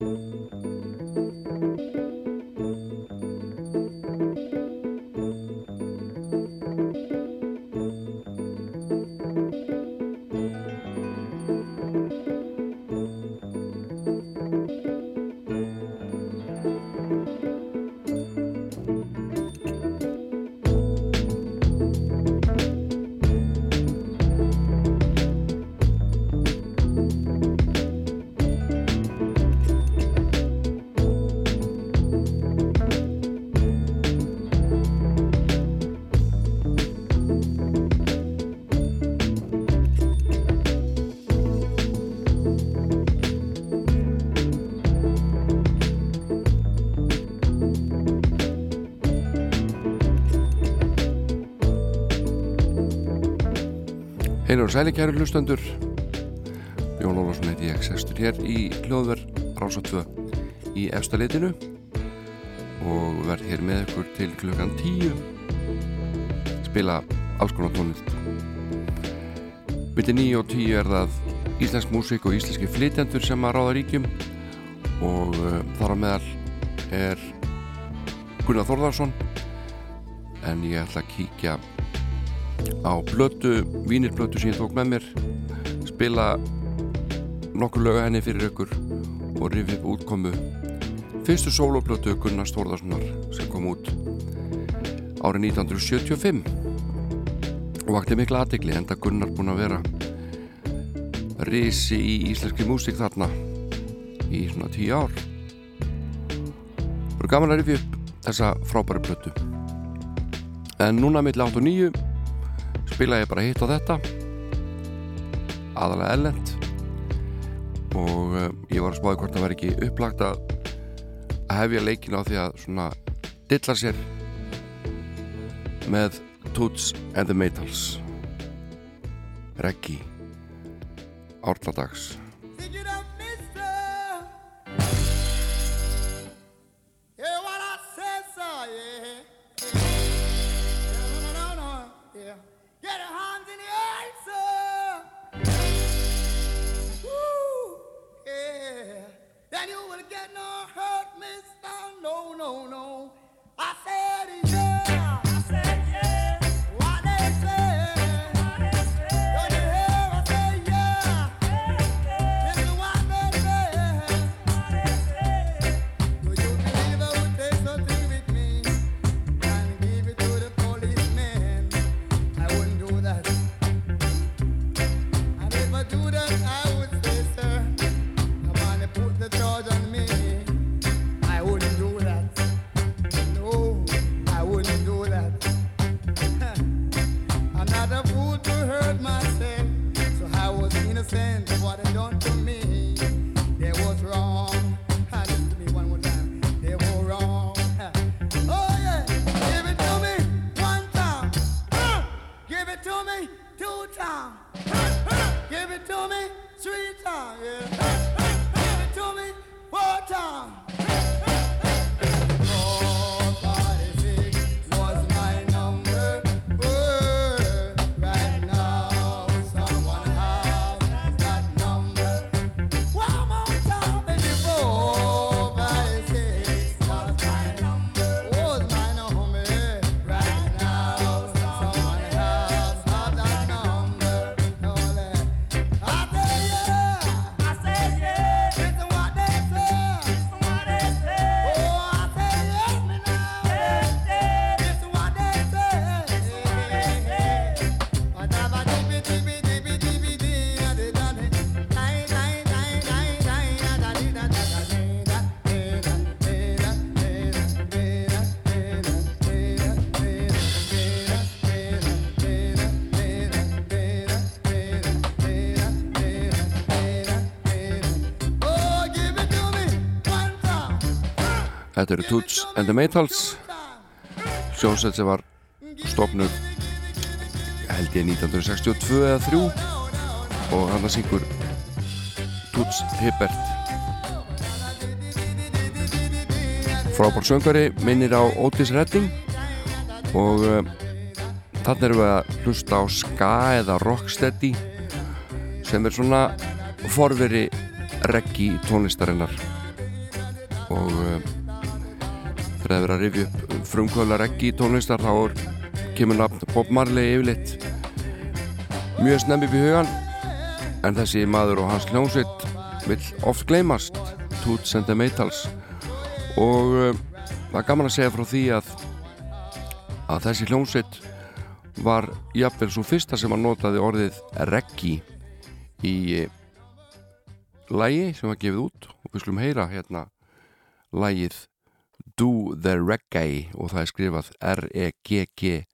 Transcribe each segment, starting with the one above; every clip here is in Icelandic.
Heilir og sæli kæru hlustendur. Jón Ólafsson heiti ég sestur hér í hljóðverð Rása 2 í efsta litinu og verð hér með ykkur til klukkan 10 spila alls konar tónlist. Vildi 9 og 10 er það íslensk músík og íslenski flytjandur sem að ráða ríkjum og uh, þar á meðal er Gunnar Þórðarsson en ég ætla að kíkja á blötu, vínirblötu sem ég tók með mér spila nokkur löga henni fyrir ykkur og rifið útkomu. Fyrstu soloblötu Gunnar Stórðarssonar sem kom út árið 1975 og vakti mikla aðtegli enda Gunnar búin að vera risi í íslenski músík þarna í svona tíu ár. Og gaman að rifið upp þessa frábæri blötu en núna mitt 8 og 9 spila ég bara hitt á þetta. Aðalega ellend og uh, ég var að spáði hvort það væri ekki upplagt að hefja leikin á því að svona dilla sér með Toots and the Maytals Reggi two times. Give it to me three times. Yeah. Give it to me four time. Þetta eru Toots and the Maytals sjónsett sem var stofnud held ég 1962 eða 3 og hann að syngur Toots Hibbert. Frábár söngari minnir á Otis Redding. Og uh, þannig erum við að hlusta á ska eða rocksteady sem er svona forveri reggi tónlistarinnar. Og uh, fyrir að vera að rifja upp frumkvöla reggi í tónlistar þá kemur nafn Bob Marley yfirleitt mjög snemmi upp í hugan en þessi maður og hans hljómsveit vil oft gleymast Toots and the Maytals og uh, það er gaman að segja frá því að að þessi hljómsveit var jafnvel svo fyrsta sem að notaði orðið reggi í uh, lægi sem var gefið út. Og við skulum heyra hérna lægið Do the Reggae og það er skrifað R-E-G-G-A-U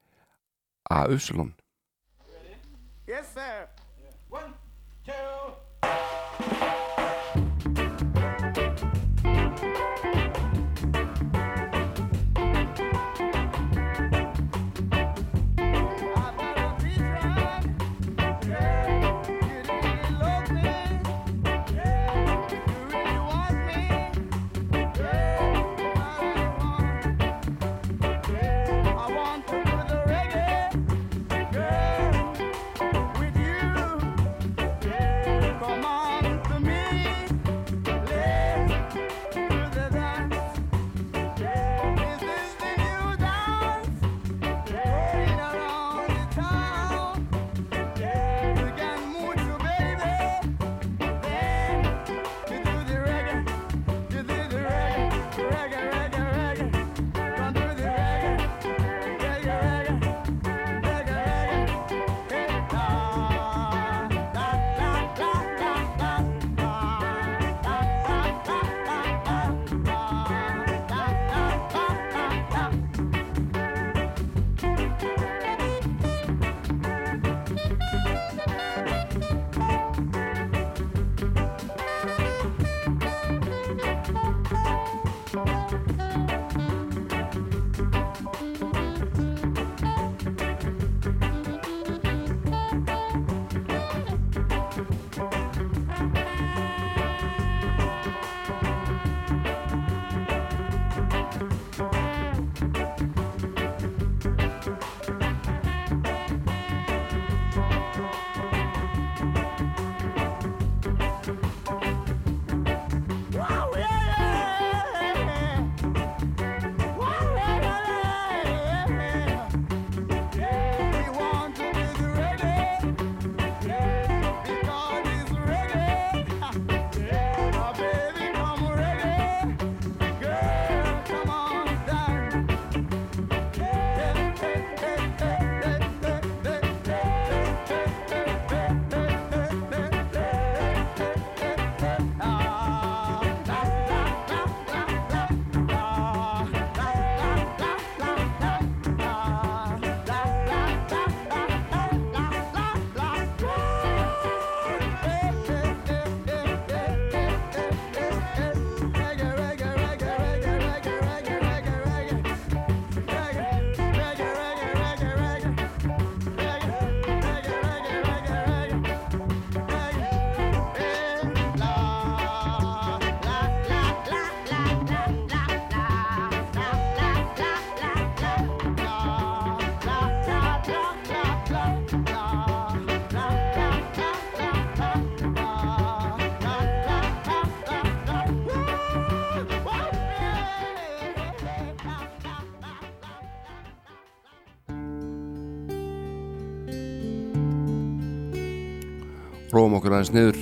Róum okkur aðeins niður,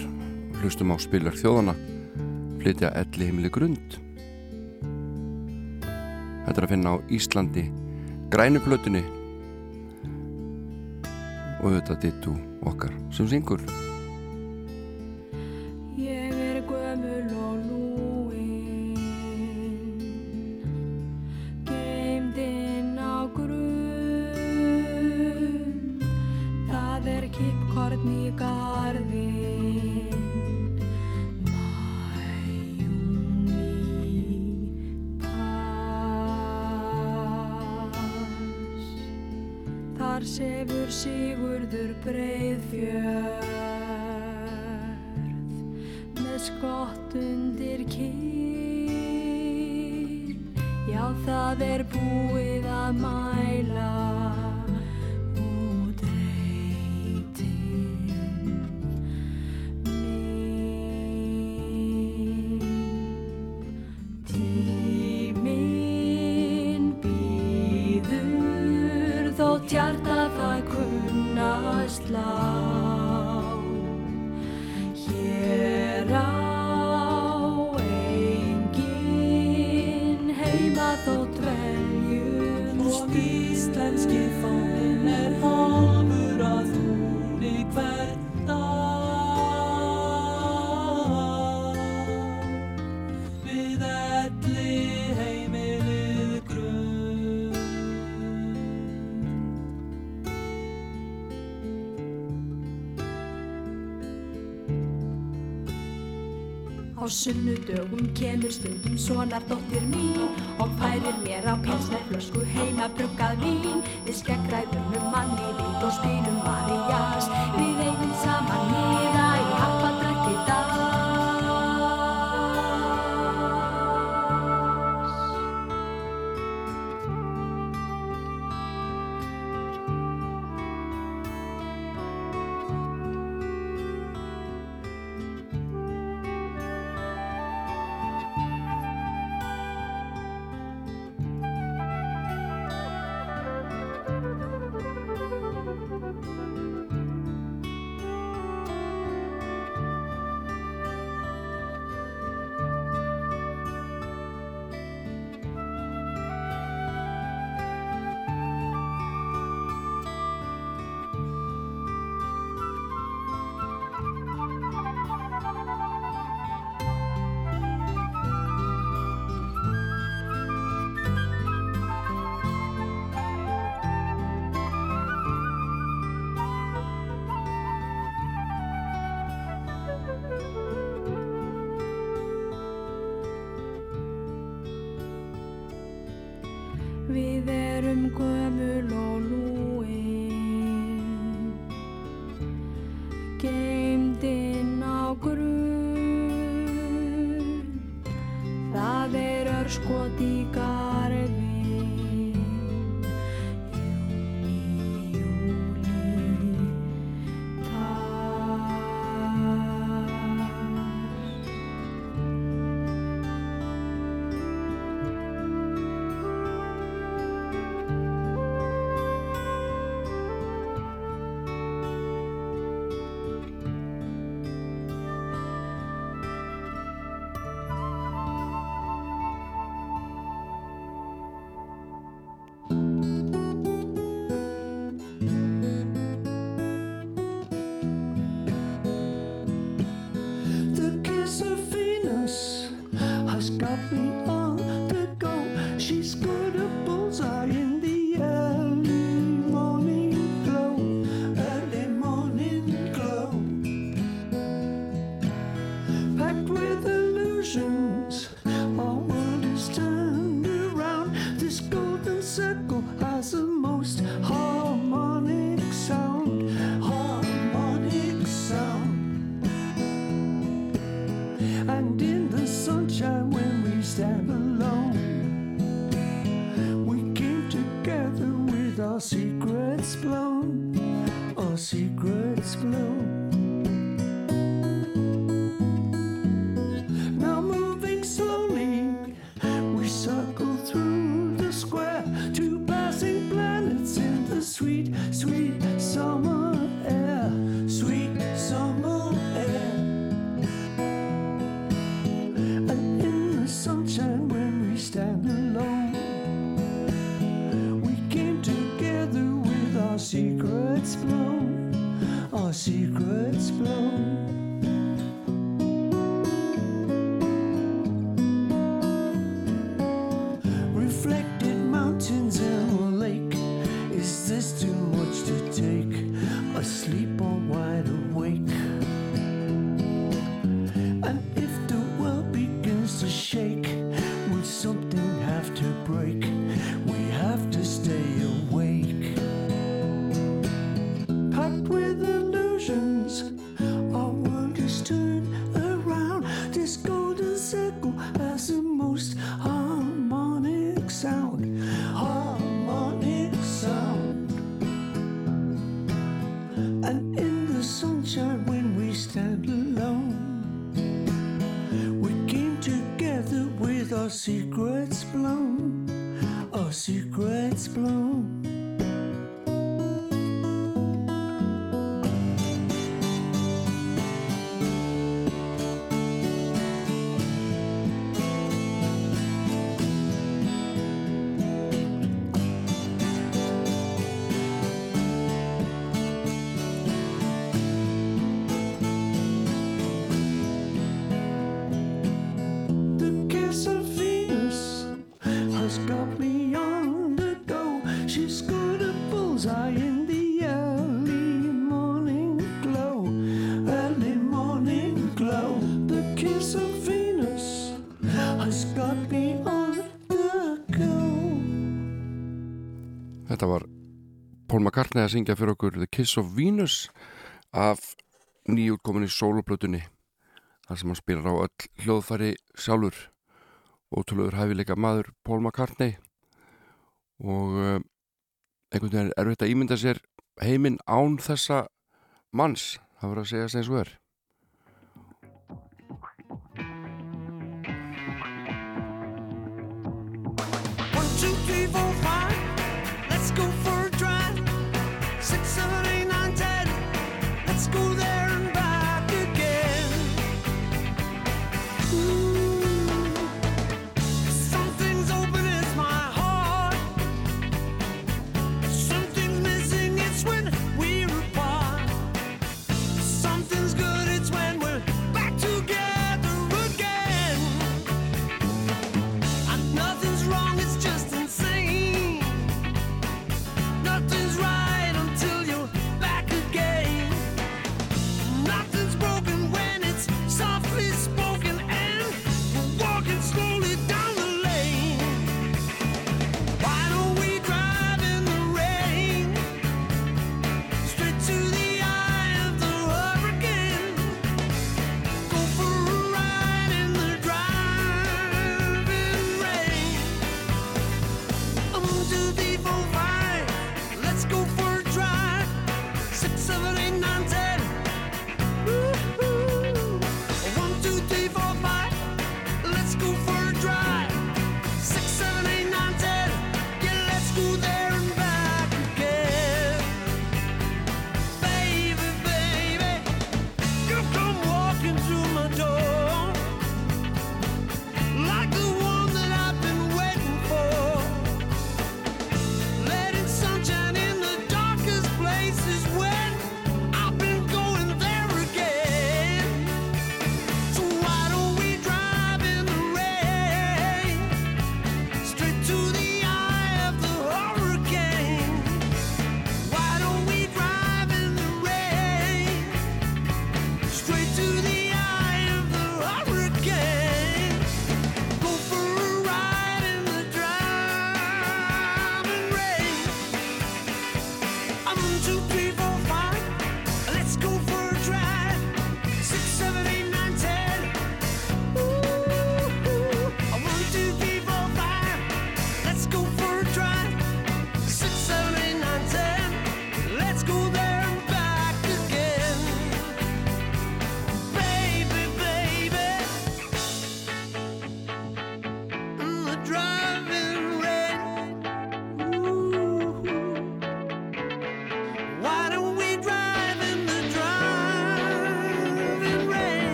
hlustum á spilar þjóðana, flytja elli heimili grund. Þetta er að finna á Íslandi, grænuplötunni og þetta dittu okkar sem syngur. sunnudögum kemur stundum sonardóttir mín og færir mér á pilsneflösku heimabrökkað vín við skeggræðum um manni vít og spýrum Marías. Við eigum saman nýra McCartney að syngja fyrir okkur The Kiss of Venus af nýjútkominni soloplötunni þar sem hann spilar á öll hljóðfæri sjálfur. Ótrúlegur hæfileika maður Paul McCartney. Og uh, einhvern veginn er erfitt að ímynda sér heiminn án þessa manns, það voru að segja sem svo er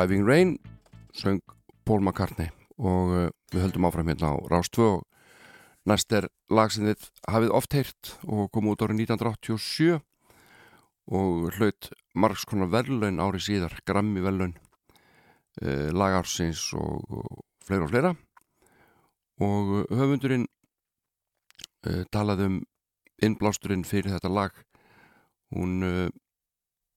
Driving Rain söng Paul McCartney og uh, við höldum áfram hérna á Rás 2 og næst er lag sem þið hafið oft heyrt og kom út árið 1987 og hlaut margs konar verðlaun árið síðar, Grammy verðlaun uh, lagarsins og, og fleira og fleira. Og uh, höfundurinn uh, talaði um innblásturinn fyrir þetta lag. Hún uh,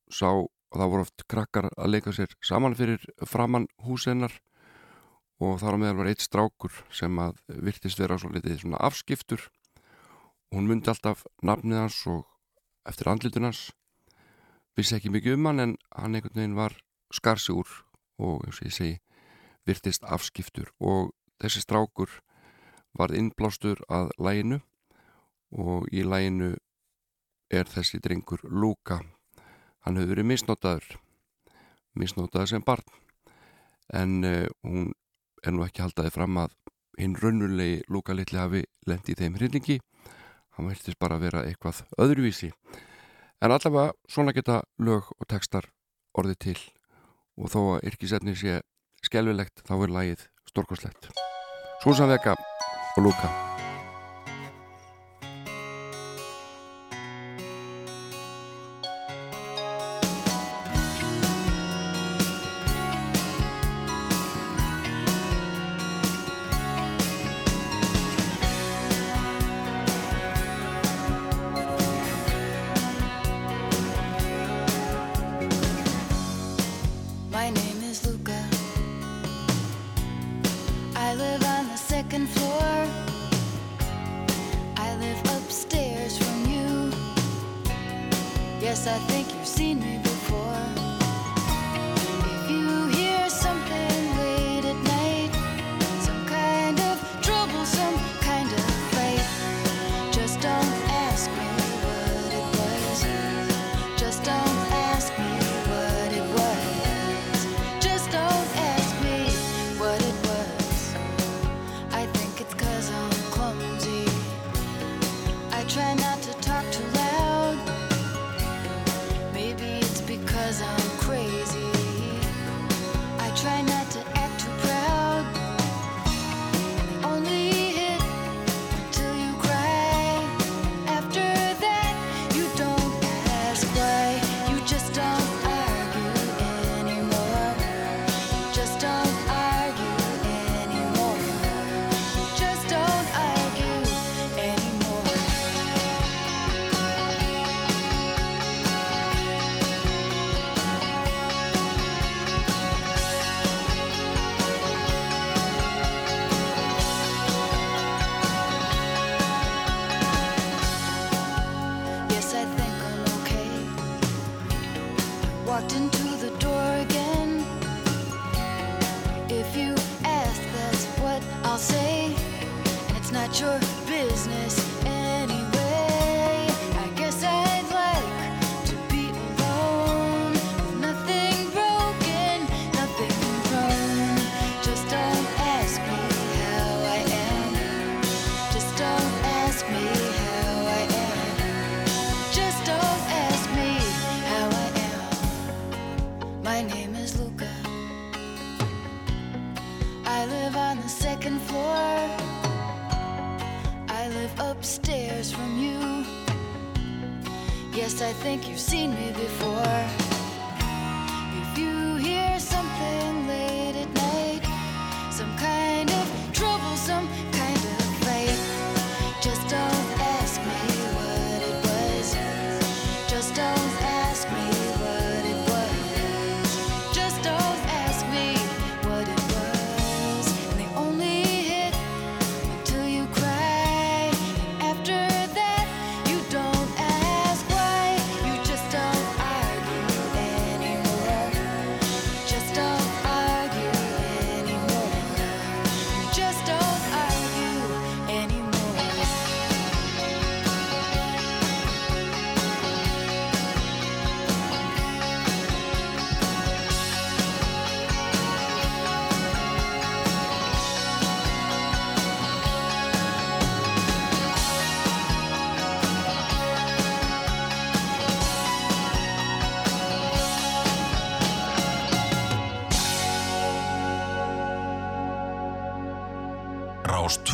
sá og það voru oft krakkar að leika sér saman fyrir framann húsennar og þar á meðal var eitt strákur sem að virtist vera svo litið svona afskiptur. Og hún myndi alltaf nafnið hans og eftir andlitun hans. Vissi ekki mikið um hann en hann einhvern veginn var skarsi úr og eins og ég segi virtist afskiptur. Og þessi strákur var innblástur að læginu og í læginu er þessi drengur Luka hann hefur verið misnótaður misnótaður sem barn. En uh, hún er nú ekki haldaði fram að hinn raunulegi Luka litli hafi lendi í þeim hryllingi. Hann verðist bara að vera eitthvað öðruvísi. En allavega svona geta lög og textar orðið til. Og þó að yrkisefni sé skelvilegt þá er lagið stórkoslegt. Susan Vega og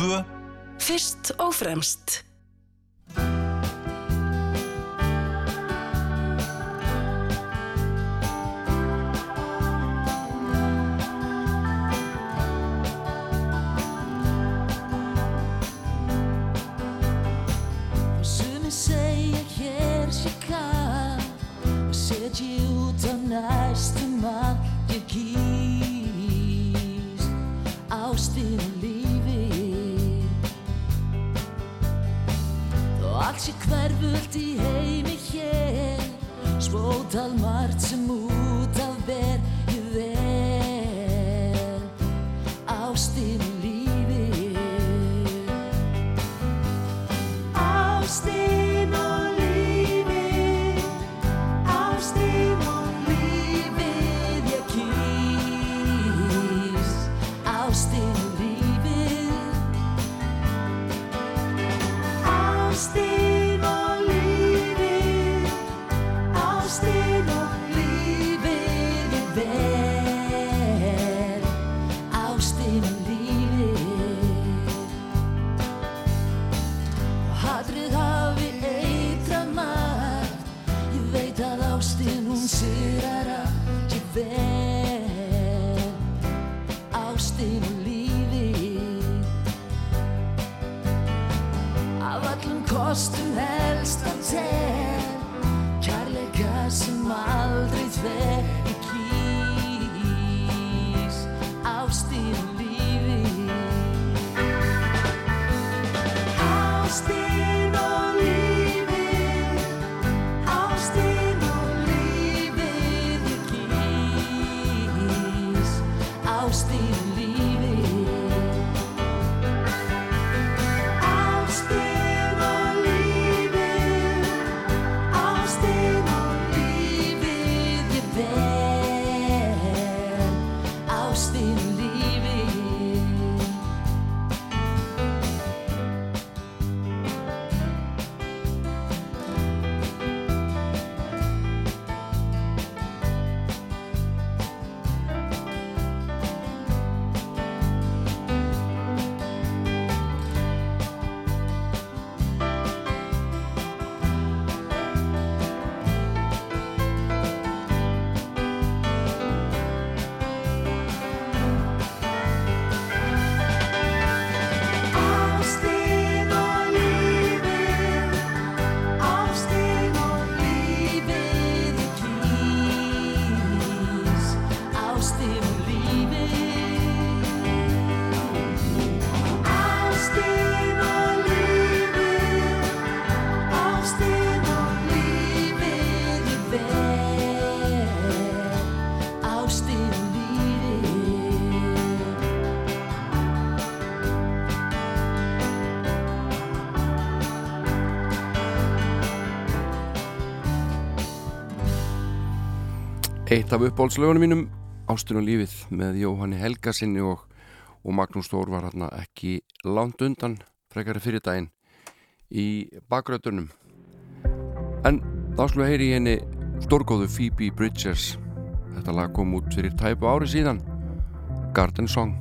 Luka. Fyrst og fremst Eitt af uppbólslögunum mínum Ástin og lífið með Jóhanni Helgasinni og, og Magnús Þór var hérna ekki langt undan frekari fyrir daginn í bakröðunum en þá slúið heyri í henni stórgóðu Phoebe Bridgers. Þetta lag kom út fyrir tæpu ári síðan. Garden Song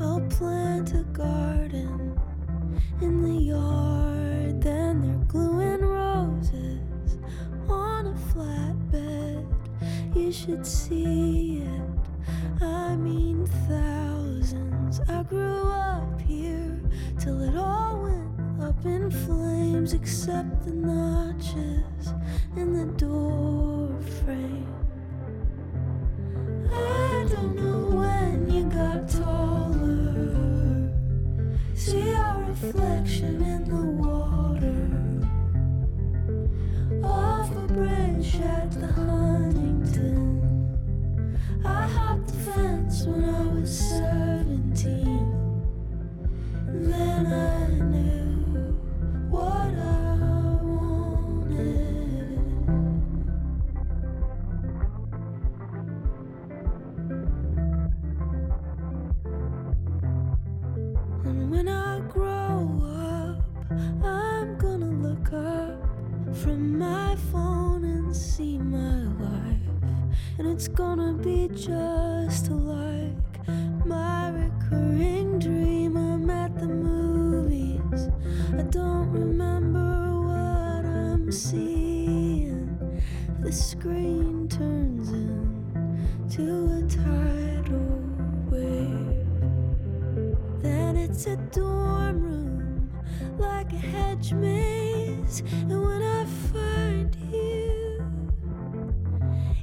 I'll plant a garden in the yard. Then they're gluing roses on a flatbed. You should see it. I mean thousands. I grew up here till it all went up in flames, except the notches in the door frame. Then I knew what I it's gonna be just like my recurring dream. I'm at the movies. I don't remember what I'm seeing. The screen turns into a tidal wave. Then it's a dorm room like a hedge maze. And when I find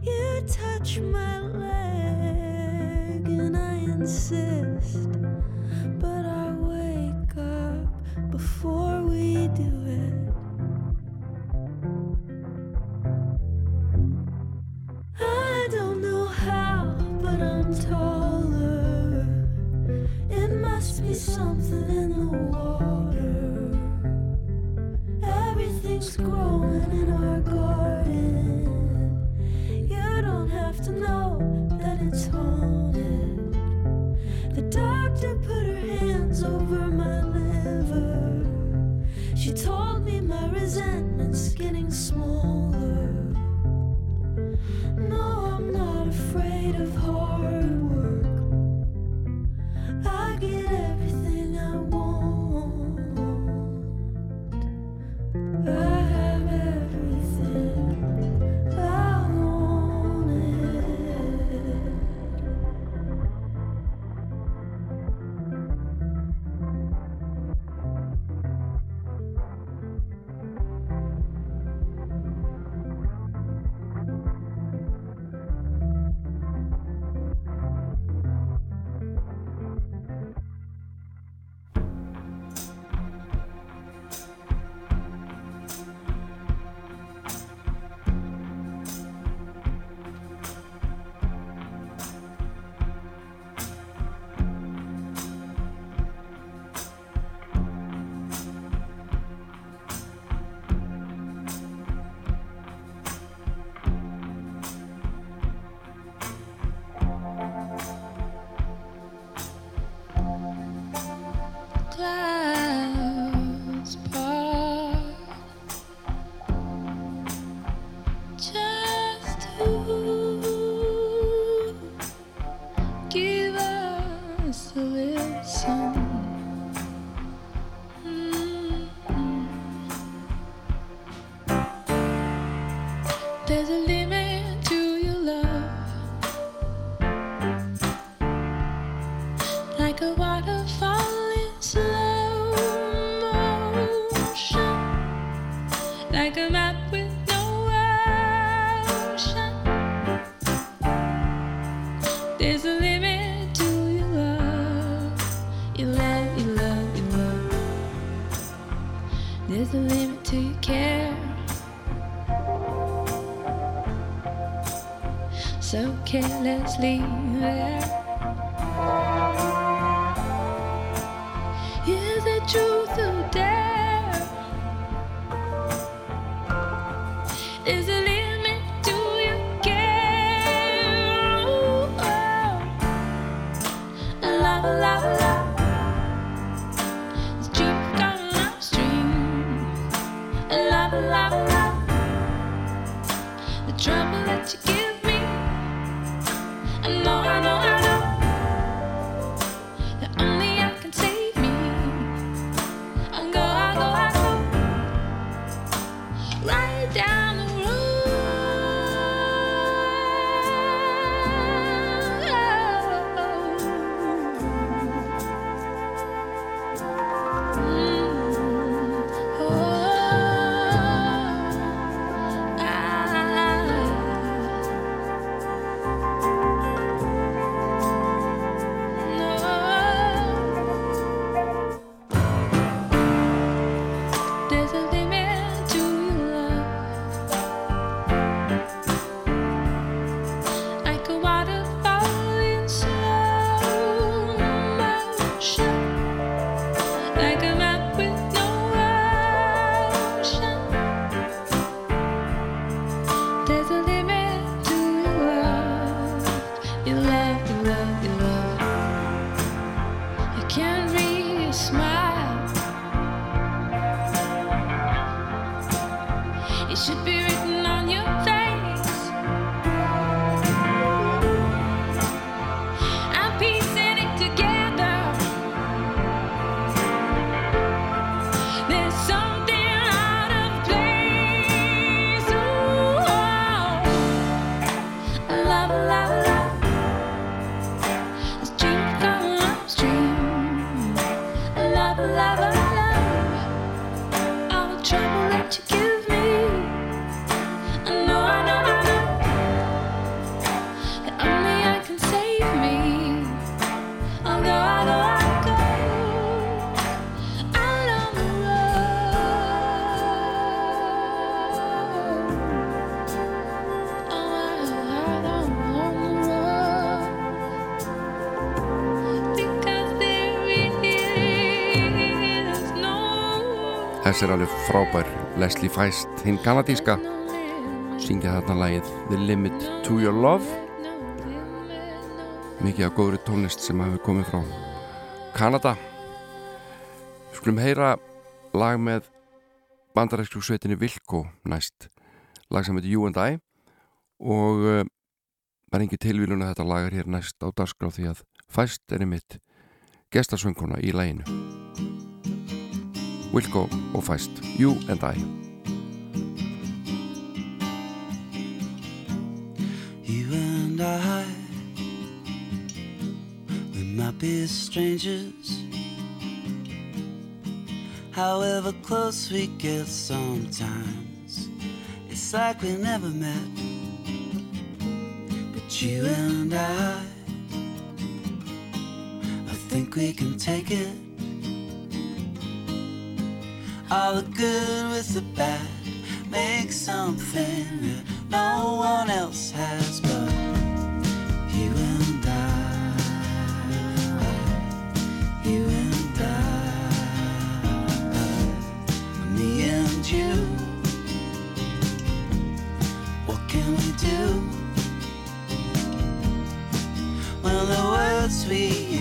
you touch my leg and I insist. sleep. Þess er alveg frábær. Leslie Feist, hinn kanadíska. Syngja þarna lagið The Limit to Your Love. Mikið af góðri tónlist sem hefur komið frá Kanada. Við skulum heyra lag með bandaræksku sveitinni Vilko næst. Lag sem heitir You and I. Og uh, það er engi tilvílun að þetta lag er hér næst á dagskrá því að fæst er einmitt gestasöngkona í læginu Wilco og fæst You and I You and I, we might be strangers. However close we get sometimes, it's like we never met. But you and I, I think we can take it. All the good with the bad, make something that no one else has but you and I. You and I. Me and you. What can we do? When the words we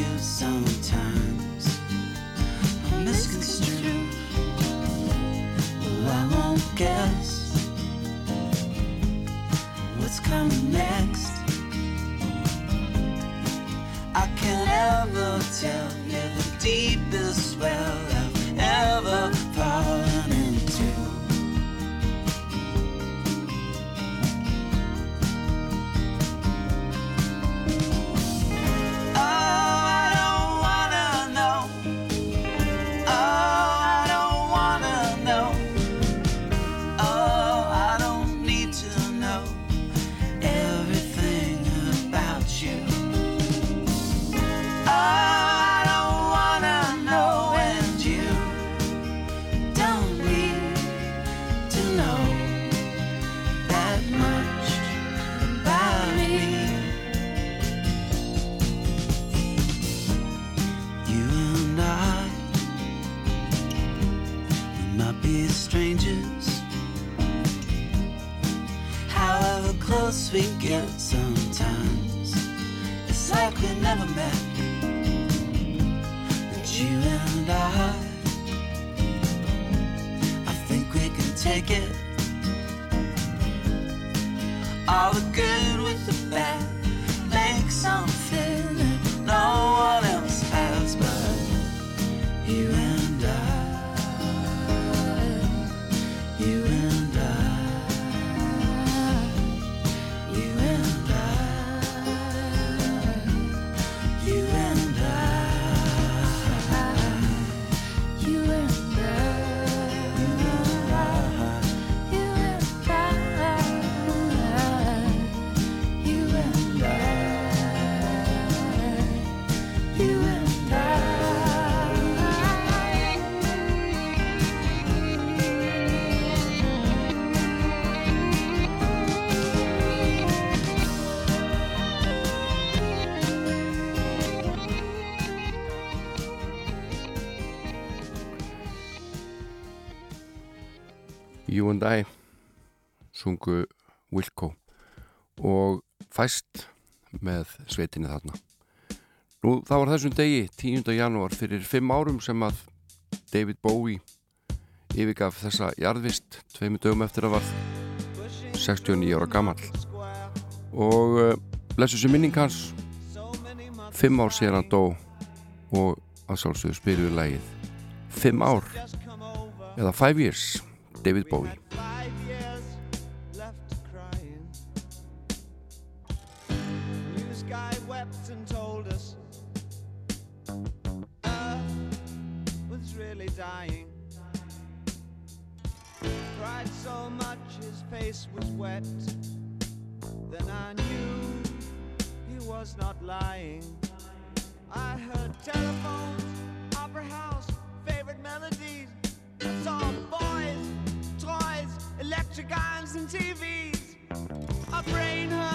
And I sungu Wilco og fæst með sveitinni þarna Nú það var þessum degi 10. janúar fyrir 5 árum sem að David Bowie yfirgaf þessa jarðvist tveimu dögum eftir að var 69 ára gammal og uh, blessu sem minning hans 5 ár sér hann dó og að sjálfsögðu spyrir við lægið 5 ár eða 5 years David Bowie Five years left crying. News guy wept and told us Earth was really dying. Cried so much his face was wet. Then I knew he was not lying. I heard telephones, opera house, favorite melodies. Boys, toys, electric irons and TVs. My brain hurt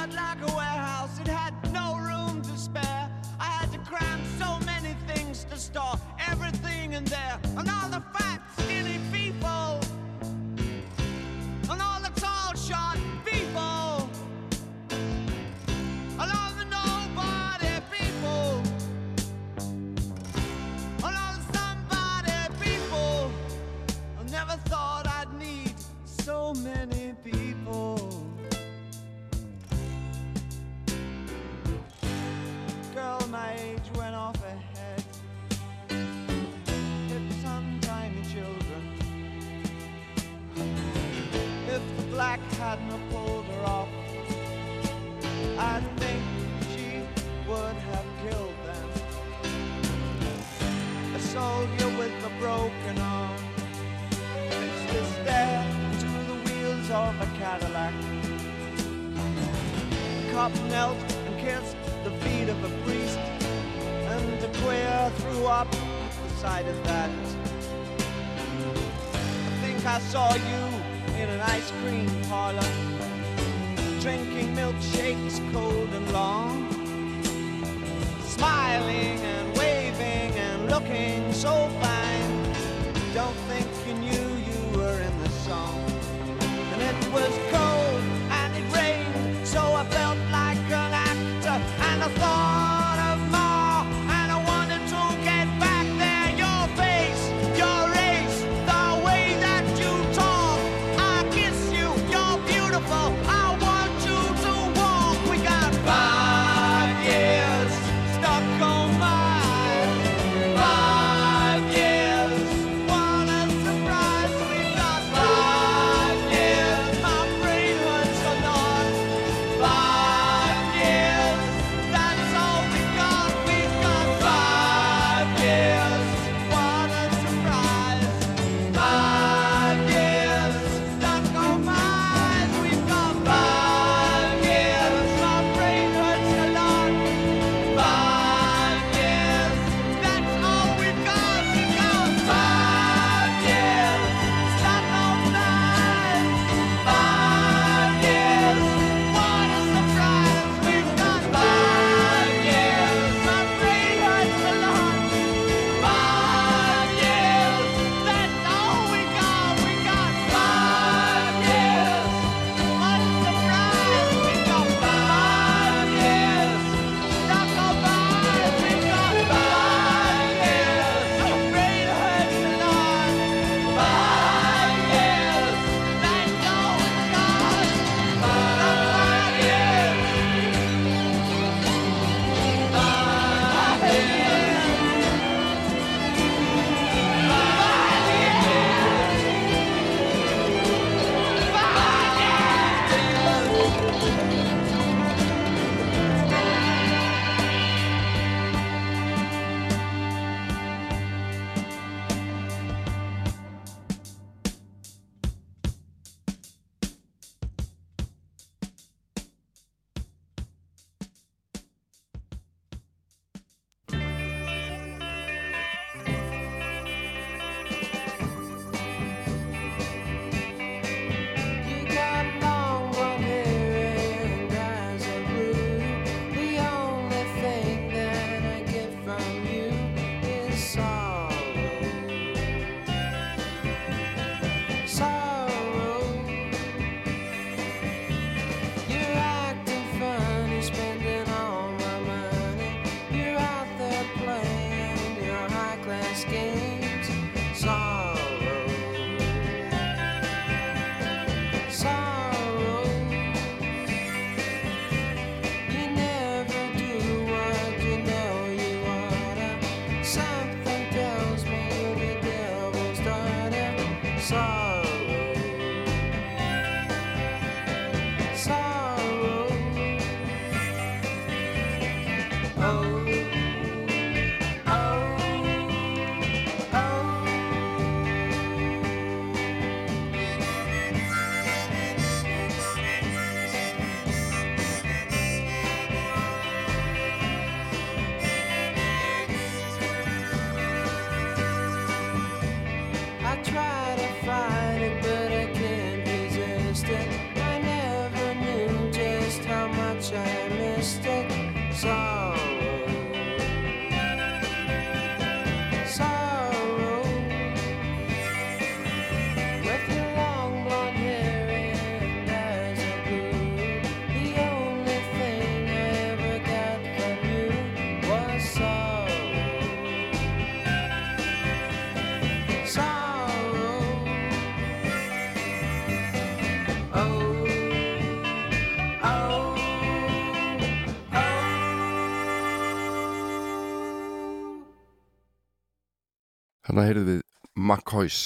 Þarna heyrðum við McCoys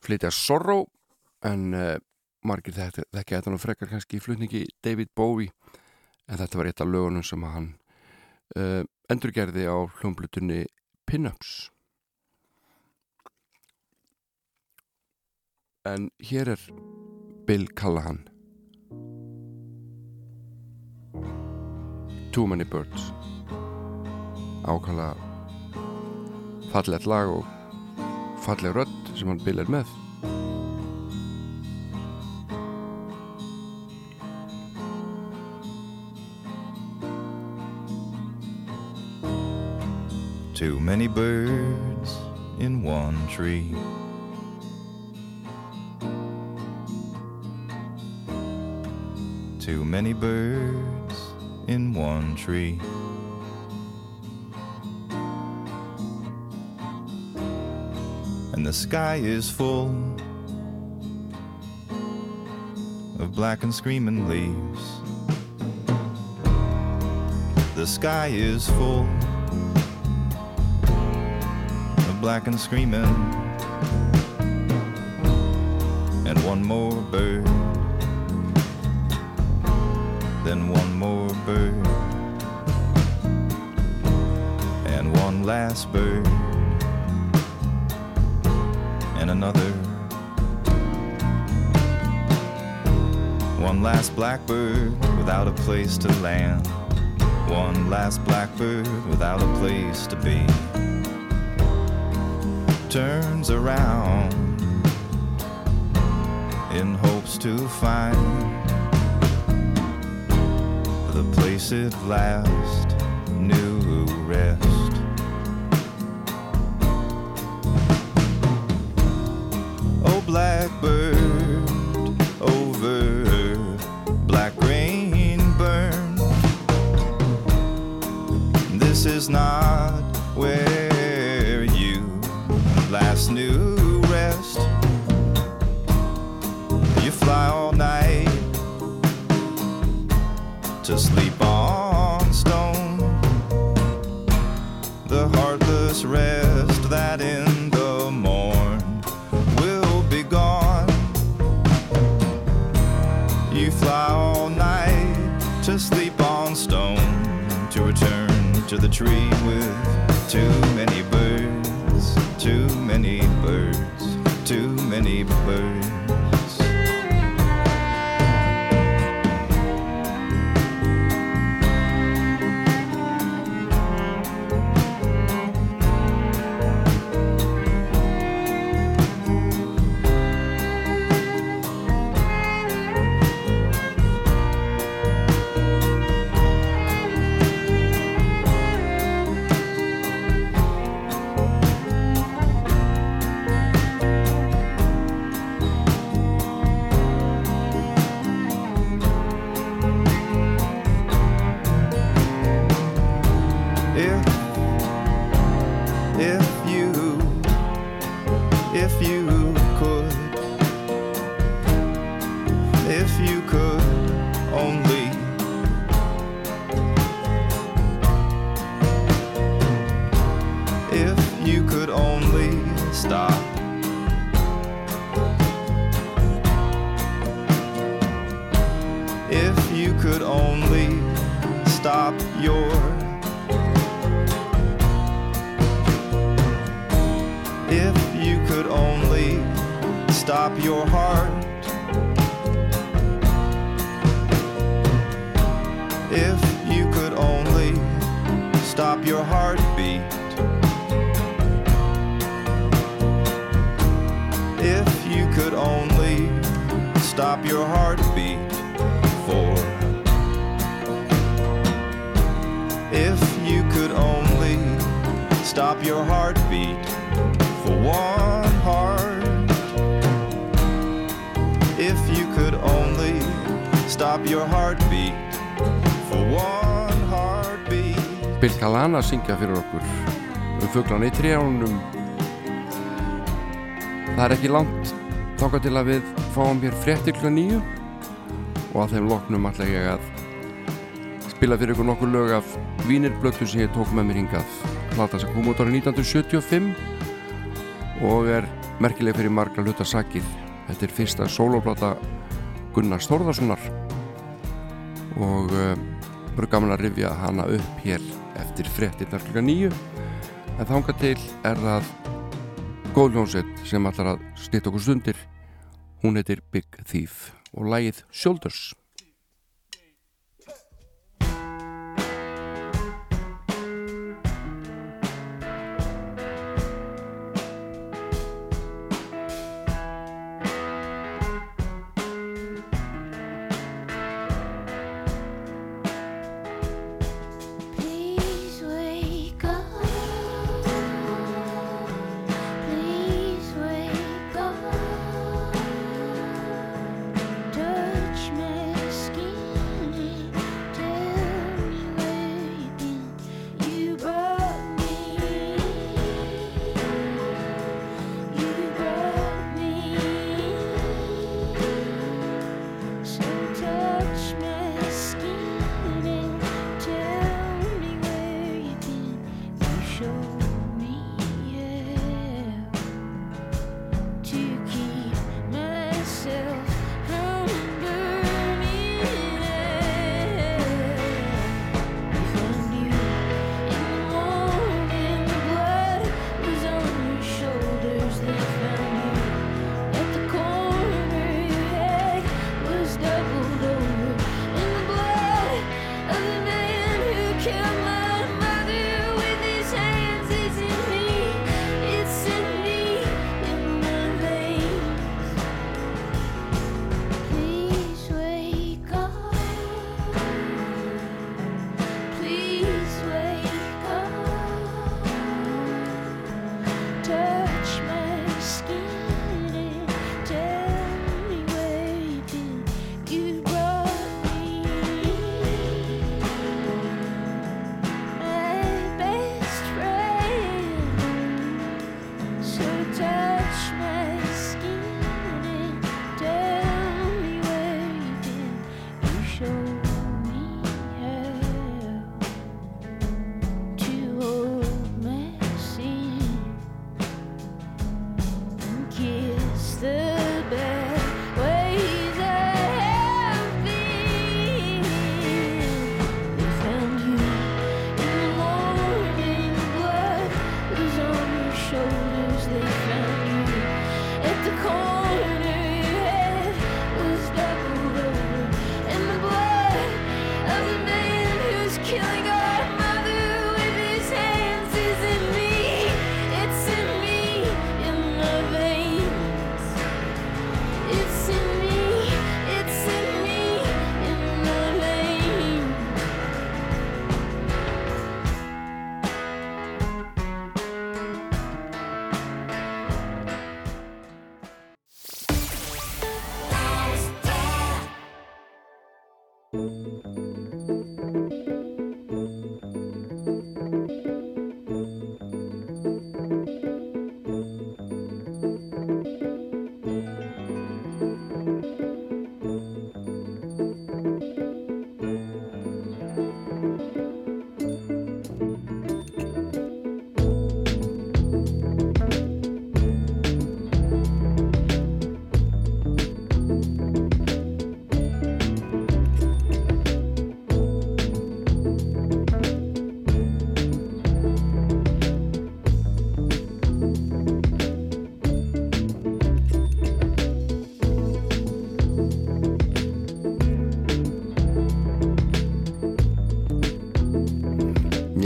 flytja Sorrow en uh, margir þekkja þetta nú frekar kannski í flutningi David Bowie en þetta var eitt af lögunum sem hann uh, endurgerði á hljómblutunni Pinups. En hér er Bill Callahan Too Many Birds ákala fallet lag og falleg rödd sem hann bilir með Too many birds in one tree. Too many birds in one tree. And the sky is full of black and screaming leaves. The sky is full of black and screaming. And one more bird, then one more bird, and one last bird, and another. One last blackbird without a place to land. One last blackbird without a place to be. Turns around in hopes to find the place it last blackbird over black rain burn. This is not where you last knew rest. You fly all night to sleep return to the tree with too if you could only stop your heartbeat for one heartbeat. Bill Callan að syngja fyrir okkur. Um fuglan í trjánum Það er ekki langt þáka til að við fáum hér fréttir klukkan nýju og að þeim loknum ætla ég að spila fyrir ykkur nokkur lög af Vínirblötu sem ég tók með mér hingað. Plata sem kom út árið 1975 og er merkileg fyrir margra hluta sakið þetta er fyrsta soloplata Gunnar Stórðarssonar og uh, verður gaman að rifja hana upp hér eftir fréttinnar klukka nýju en þánga til er það góðljónsett sem allar að stýta okkur stundir hún heitir Big Thief og lægið Shoulders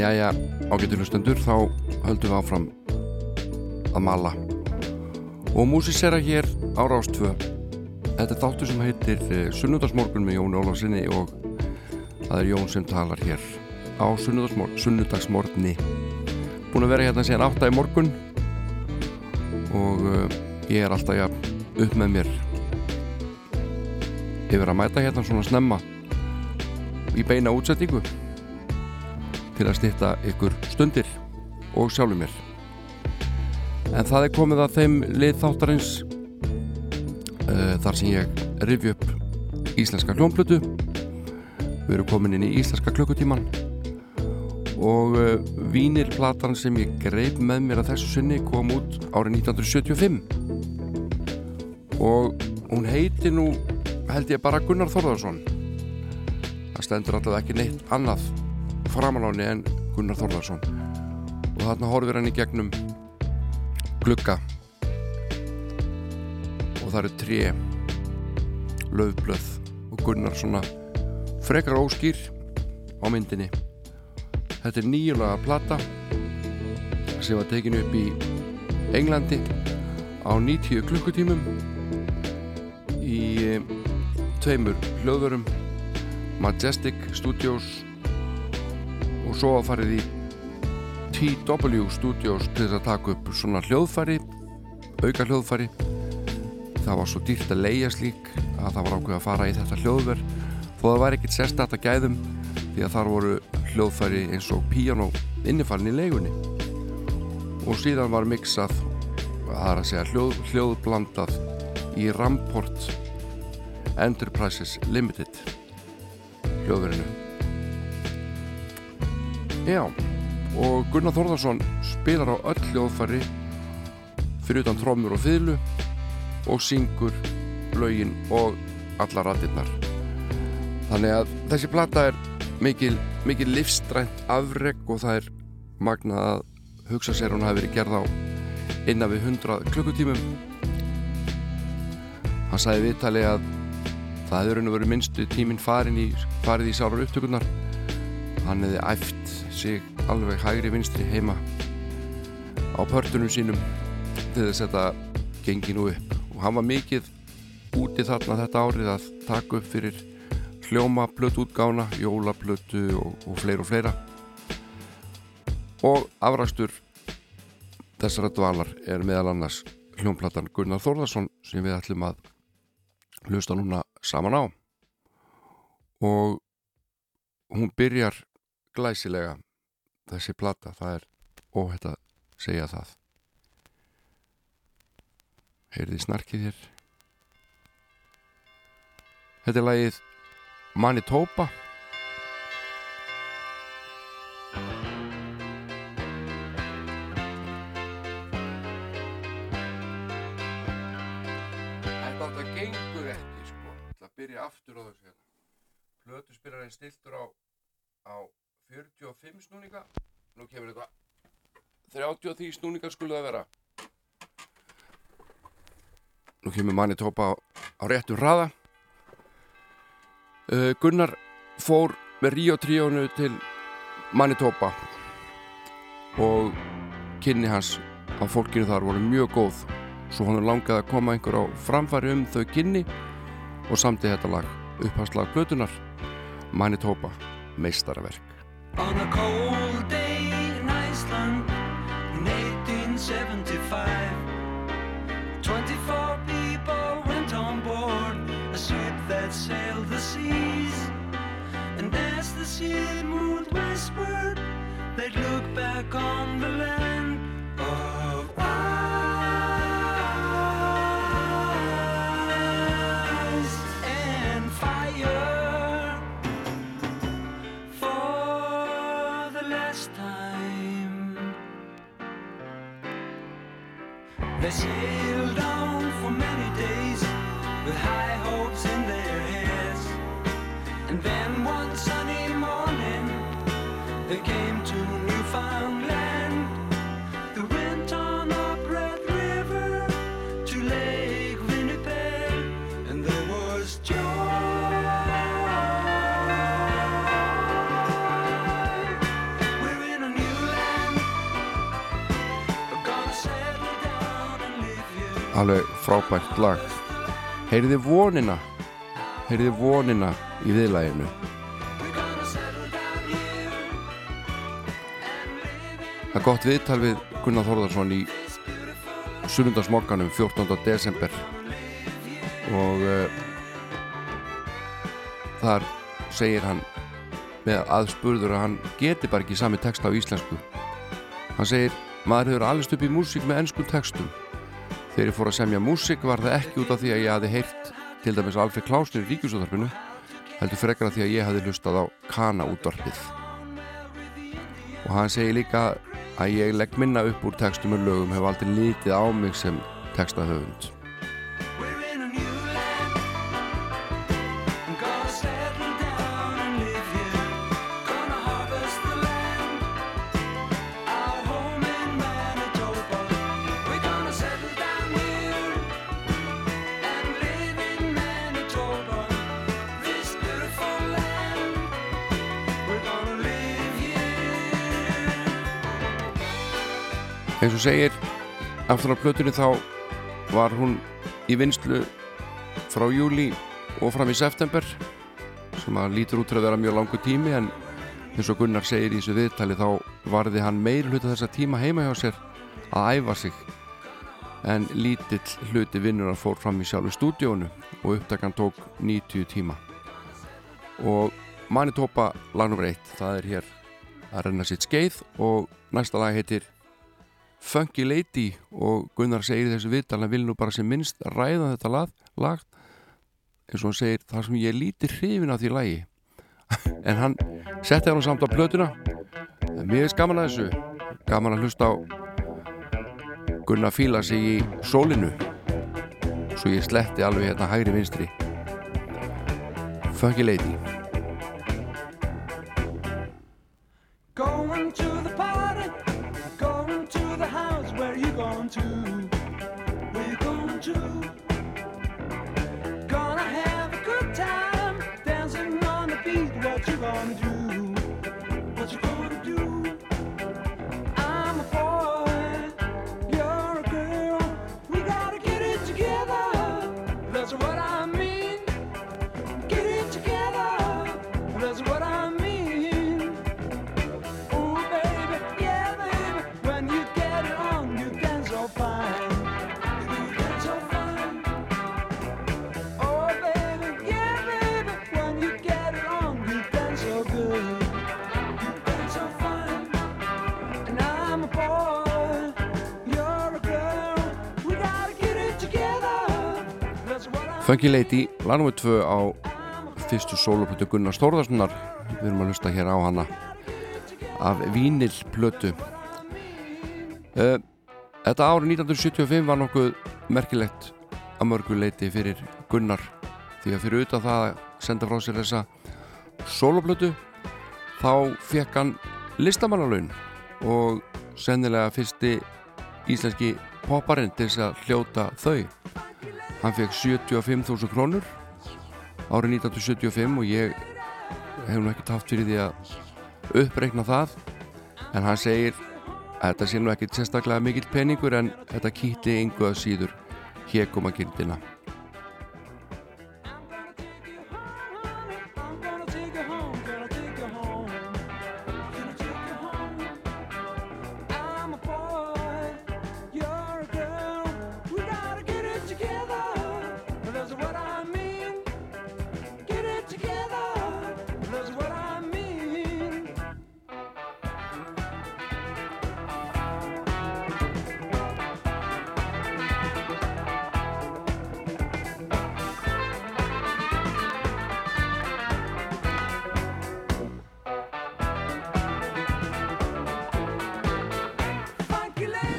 Jæja, ágættu hlustendur, þá höldum við áfram að mala og músisera hér á Rástvö. Þetta er þáttur sem heitir eh, Sunnudagsmorgun með Jóni Ólafsinni og það er Jón sem talar hér á sunnudagsmor sunnudagsmorgni. Búin að vera hérna síðan átta í morgun og uh, ég er alltaf ja, upp með mér yfir að mæta hérna svona snemma í beina útsettingu til að stýtta ykkur stundir og sjálfur mér. En það er komið að þeim lið þáttarins uh, þar sem ég rifju upp íslenska hljómplötu. Við erum komin inn í íslenska klukkutíman og uh, vínirplatan sem ég greip með mér að þessu sinni kom út árið 1975 og hún heiti nú held ég bara Gunnar Þórðarsson það stendur alltaf ekki neitt annað framaláni en Gunnar Þórðarsson og þarna horfir hann í gegnum glugga. Og það eru tré löfblöð og Gunnar svona frekar óskýr á myndinni. Þetta er nýjulega plata sem var tekinu upp í Englandi á 90 klukkutímum í eh, tveimur hljóðurum Majestic Studios og svo farið í TW Studios til að taka upp svona hljóðfæri auka hljóðfæri. Það var svo dýrt að leia slík að það var ákveð að fara í þetta hljóðver. Þó það var ekkert sérstætt að gæðum því að þar voru hljóðfæri eins og piano innifalinn í leigunni. Og síðan var mixað það er að segja hljóð, hljóðblandað í Ramport Enterprises Limited hljóðverinu Já og Gunnar Þórðarsson spilar á öll hljóðfæri fyrir utan trómur og fiðlu og syngur lögin og alla ratirnar þannig að þessi plata er mikil, mikil livstrænt afreg og það er magnað að hugsa sér hún hafi verið gerð á innan við 100 klukkutímum. Hann sagði viðtali að það hefur og verið minnstu tíminn farin í, farið í sárar upptökurnar. Hann hefði æft sig alveg hægri vinstri heima á pörtunum sínum til þess að þetta gengi nú upp. Og hann var mikið úti þarna þetta árið að taka upp fyrir hljóma plötu útgána, jóla plötu og, og fleira og fleira. Og afrækstur þessara dvalar er meðal annars hljómplatan Gunnar Þórðarsson sem við ætlum að hlusta núna saman á. Og hún byrjar glæsilega þessi plata, það er óhætt að segja það. Heyrði snarkið hér? Þetta er lagið Manitoba. Þetta gengur ekki sko. Það byrja aftur á þessu hérna. Plötu spyrir stiltur á á 45 snúninga. Nú kemur eitthvað. 33 snúningar skulle það vera. Nú kemur manni tópa á, á réttum hraða. Uh, Gunnar fór með Ríó tríónu til Manitoba og kynni hans af fólkinu þar voru mjög góð. Svo hann langaði að koma einhver á framfæri um þau kynni og samti þetta lag upphastlag blötunar Manitoba meistaraverk On a cold day in Iceland in 1875, 24 people went on board a ship that sailed the seas. And as the ship moved westward, they'd look back on the land alveg frábært lag. Heyriði vonina? Heyriði vonina í viðlæginu það er gott viðtal við Gunnar Þórðarsson í sunnundasmokkanum 14. desember. Og uh, þar segir hann með aðspurður að hann geti bara ekki sami text á íslensku. Hann segir maður hefur allist upp í músík með ennskum textum Þegar ég fór að semja músík var það ekki út af því að ég hafi heyrt til dæmis Alfred Klausnir í ríkjusúðarpinu heldur frekar af því að ég hafi hlustað á Kana útvarpið. Og hann segir líka að ég legg minna upp úr textum og lögum hef aldrei lítið á mig sem textahöfund eins og segir aftur á plötunni þá var hún í vinslu frá júli og fram í september sem að lítur út til að vera mjög langu tími en eins og Gunnar segir í þessu viðtali þá varði hann meir hluta þessa tíma heima hjá sér að æfa sig en lítill hluti vinnurar fór fram í sjálfu stúdíónu og upptakan tók 90 tíma og Manitoba lag nr. 1 það er hér að renna sitt skeið og næsta lag heitir Funky Lady og Gunnar segir þessu viðtal hann vil nú bara sem minnst ræða þetta lag, lag eins og hann segir þar sem ég lítið hrifin af því lagi. En hann setti hann samt á plötuna. Mér er gaman að þessu. Gaman að hlusta á Gunnar fíla sig í sólinu. Svo ég sletti alveg hérna hægri vinstri. Funky Lady Funky Lady, lagnum við tvö á fyrstu sóluplutu Gunnar Stórðarssonar við erum að hlusta hér á hana af vínilplötu. Uh, Þetta árið 1975 var nokkuð merkilegt að mörgu leiti fyrir Gunnar því að fyrir utan það að senda frá sér þessa sóluplutu þá fekk hann listamannalaun og sennilega fyrsti íslenski popparinn til þess að hljóta þau hann fekk 75.000 krónur árið 1975 og ég hef nú ekkert haft fyrir því að uppreikna það. En hann segir að þetta sé nú ekkert sérstaklega mikill peningur en þetta kýtti yngu að síður hér koma gildina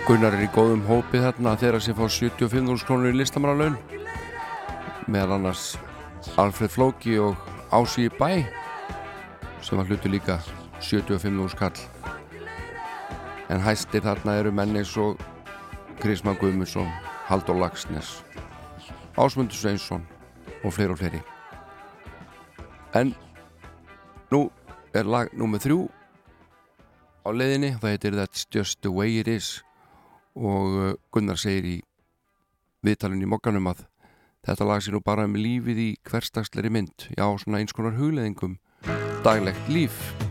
Gunnar er í góðum hópi þarna þegar sem fá 75.000 krónur í listamannalaun. Meðal annars Alfred Flóki og Ási í bæ sem var hlutu líka 75.000 kall. En hæstir þarna eru menni svo Krisma Guðmundsson Haldur Lagsnes Ásmundur Sveinsson og fleiri og fleiri. En nú er lag nummið þrjú á leiðinni það heitir That's Just The Way It Is og uh, Gunnar segir í viðtalinu í mokkanum að þetta lag sé nú bara um lífið í hverstagsleiri mynd. Já, svona eins konar hugleðingum daglegt líf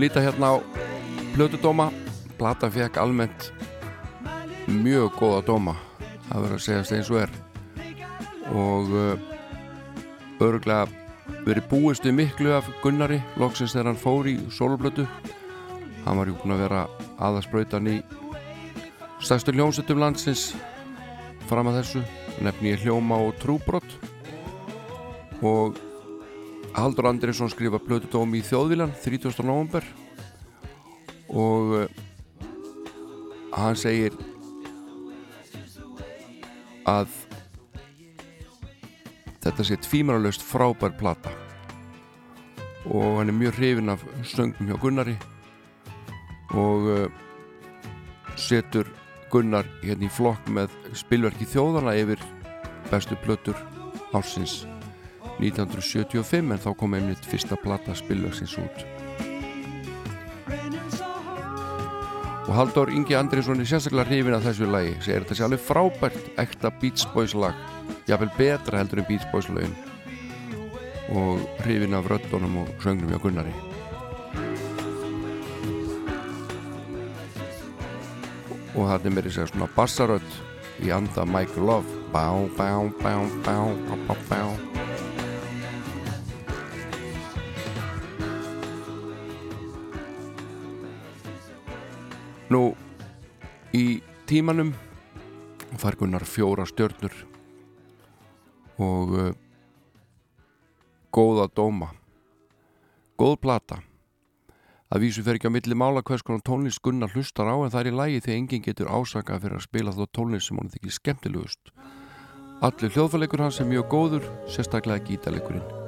skulum líta hérna á plötudóma Plata fekk almennt mjög góða dóma það verður að segjast eins og er. Og uh, örgulega verið búist við miklu af Gunnari loksins þegar hann fór í soloplötu hann var jú búin að vera aðasprautan í stærstu hljómsettum landsins fram að þessu. Nefni ég hljóma og trúbrott og Haldur Andriðsson skrifa plötudóm í þjóðvílan 30. november og uh, hann segir að þetta sé tvímanalöst frábær plata. Og hann er mjög hrifin af söngum hjá Gunnari. Og uh, setur Gunnar hérna í flokk með spilverki þjóðana yfir bestu plötur ársins 1975 en þá kom einmitt fyrsta plata spilverksins út. Og Halldór Ingi Andriðsson er sérstaklega hrifin af þessu lagi. Segir þetta sé alveg frábært ekta Beach Boys lag. Jáfnvel betra heldur en Beach Boys lagin og hrifin af röddunum og söngnum hjá Gunnari. Og það er mér í segja svona bassarödd í anda Michael Love. Bá, bá, bá, bá, bá, bá, bá tímanum. Fær Gunnar fjóra stjörnur og uh, góða dóma. Góð plata. Að vísu fer ekki á milli mála hvers konar tónlist Gunnar hlustar á en það er í lægi því enginn getur ásakað fyrir að spila þó tónlist sem hann þykir skemmtilegust. Allir hljóðfæleikur hans er mjög góður sérstaklega gítaleikurinn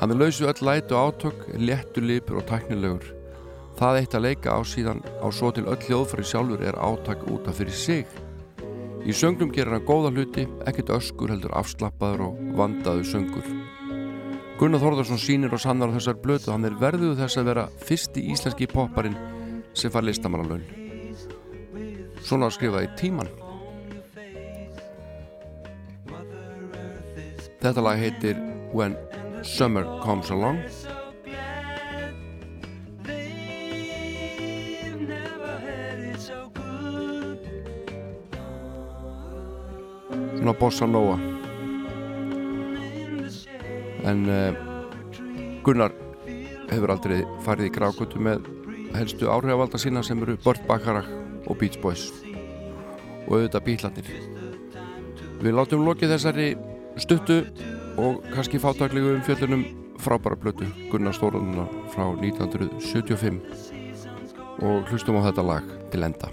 hann er lausu öll lætu átök léttur lipur og tæknilegur Það eitt að leika á síðan á svo til öll hljóðfæri sjálfur er átak út af fyrir sig. Í söngnum gerir hann góða hluti, ekkert öskur heldur afslappaður og vandaður söngur. Gunnar Þórðarsson sínir og sannar á þessar blötu hann er verðuð þess að vera fyrsti íslenski popparinn sem far listamannalaun. Svona skrifaði tíman. Þetta lag heitir When Summer Comes Along svona bossa nóa en uh, Gunnar hefur aldrei farið í grákutu með helstu áhrifvalda sína sem eru Burt Bacharach og Beach Boys. Og auðvitað bílarnir við látum lokið þessari stuttu og kannski fátaklegu um fjöllunum frábæra blötu Gunnar Stórununa frá 1975 og hlustum á þetta lag til enda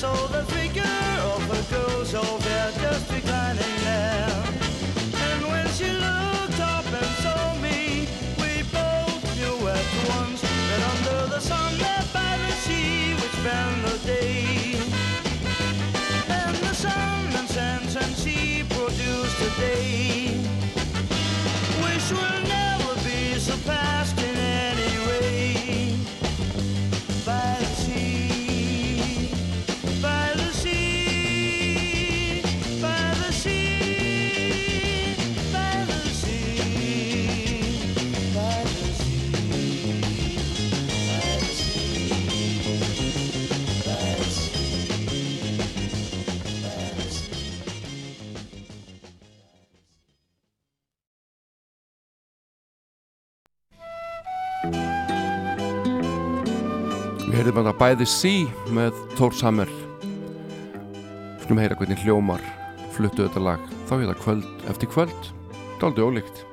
I Við heyrðum að bæði sí með Thor Sammer Skulum heyra hvernig hljómar fluttu þetta lag. Þá er þetta kvöld eftir kvöld, daldi ólíkt.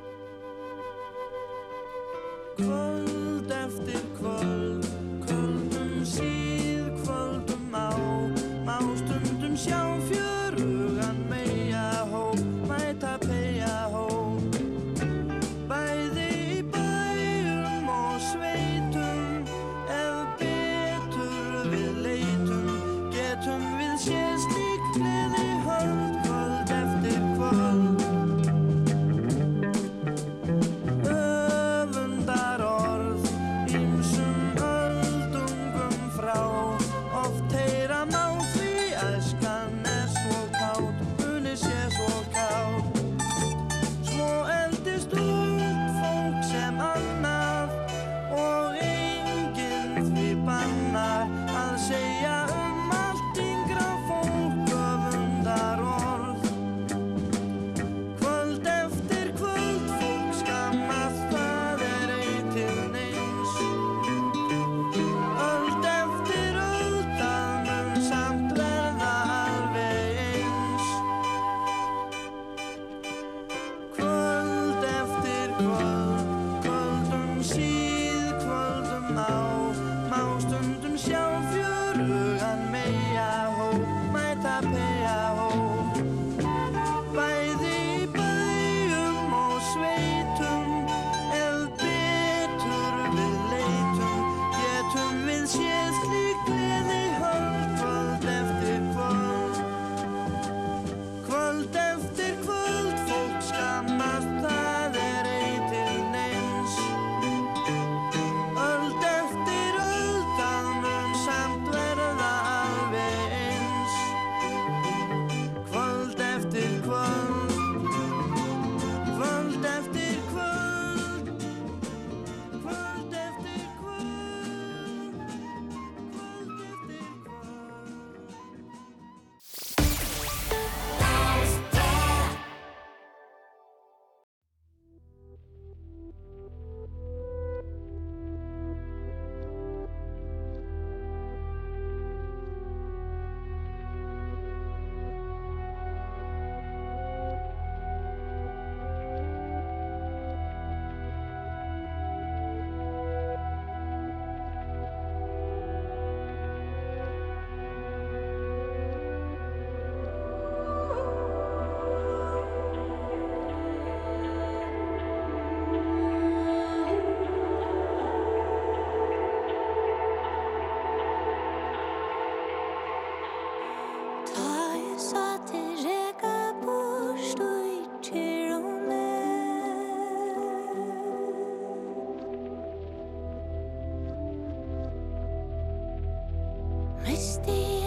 Christine.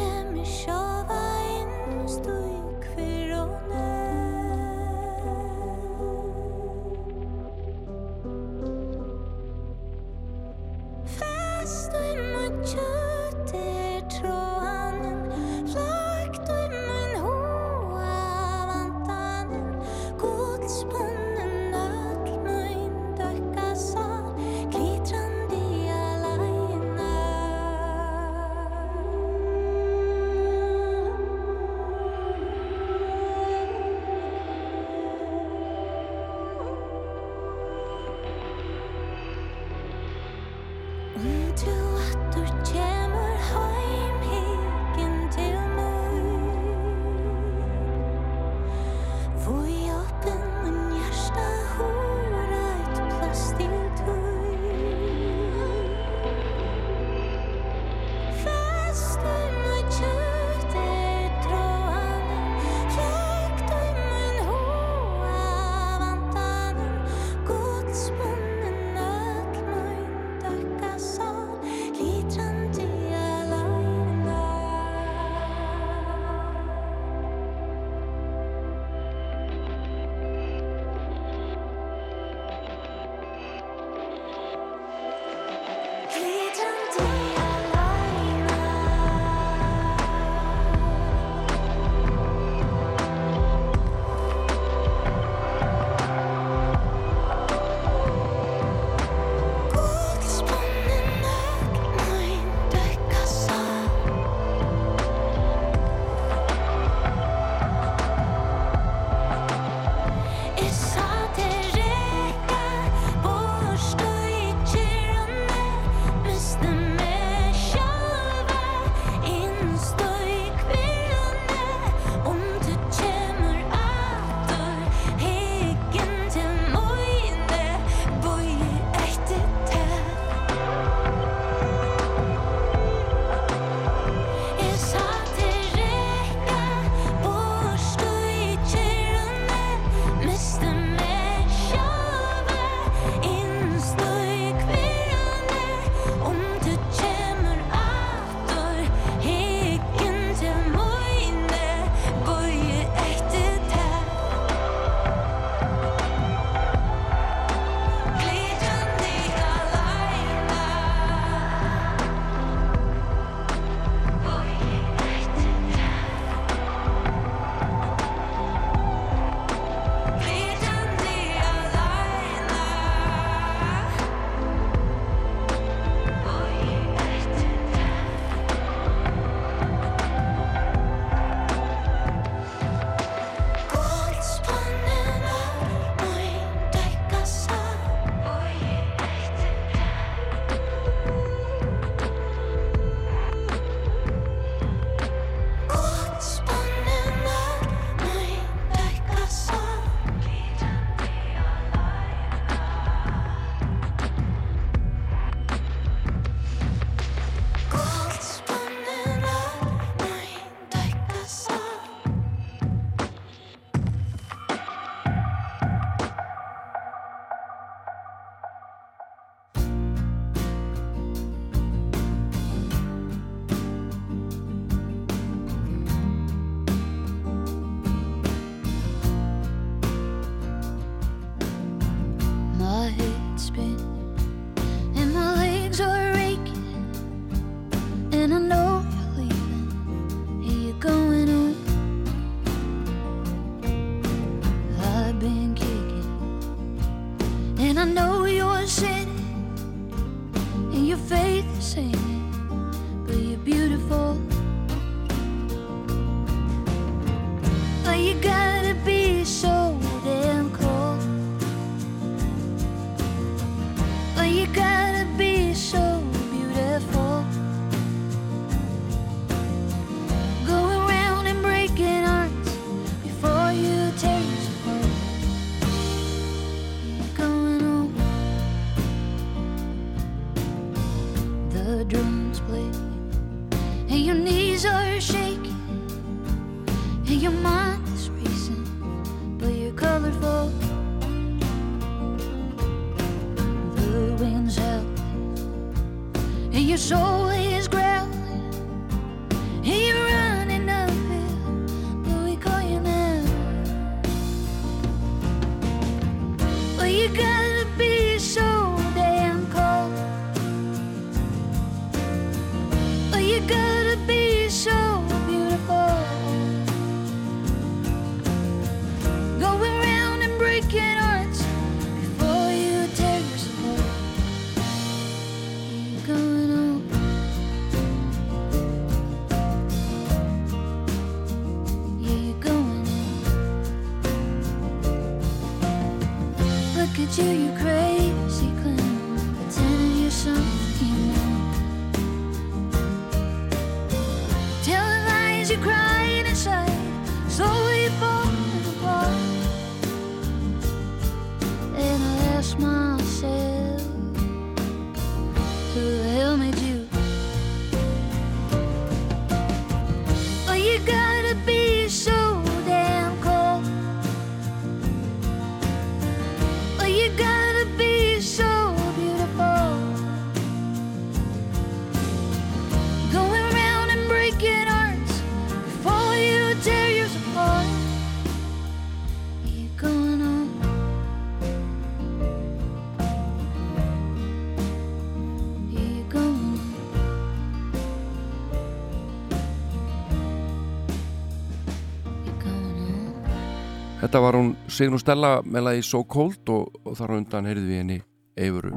Þetta var hún Signur Stella með lagi So Cold og, og þar undan heyrðu við henni Eifuru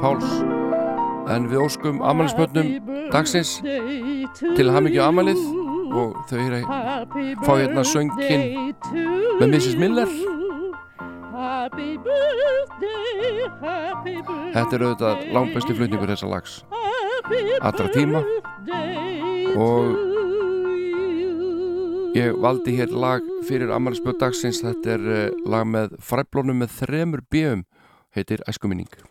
Páls. En við óskum amalinsmötnum dagsins til Hammingi Amalið og þau heyra fá hérna söngin með Mrs. Miller. Þetta er auðvitað langbæsti flutningur þessa lags. Allra tíma. og Ég valdi hér lag fyrir Amalysbjörn dagsins, þetta er eh, lag með fræblónum með þremur bjöfum, heitir Æskuminning.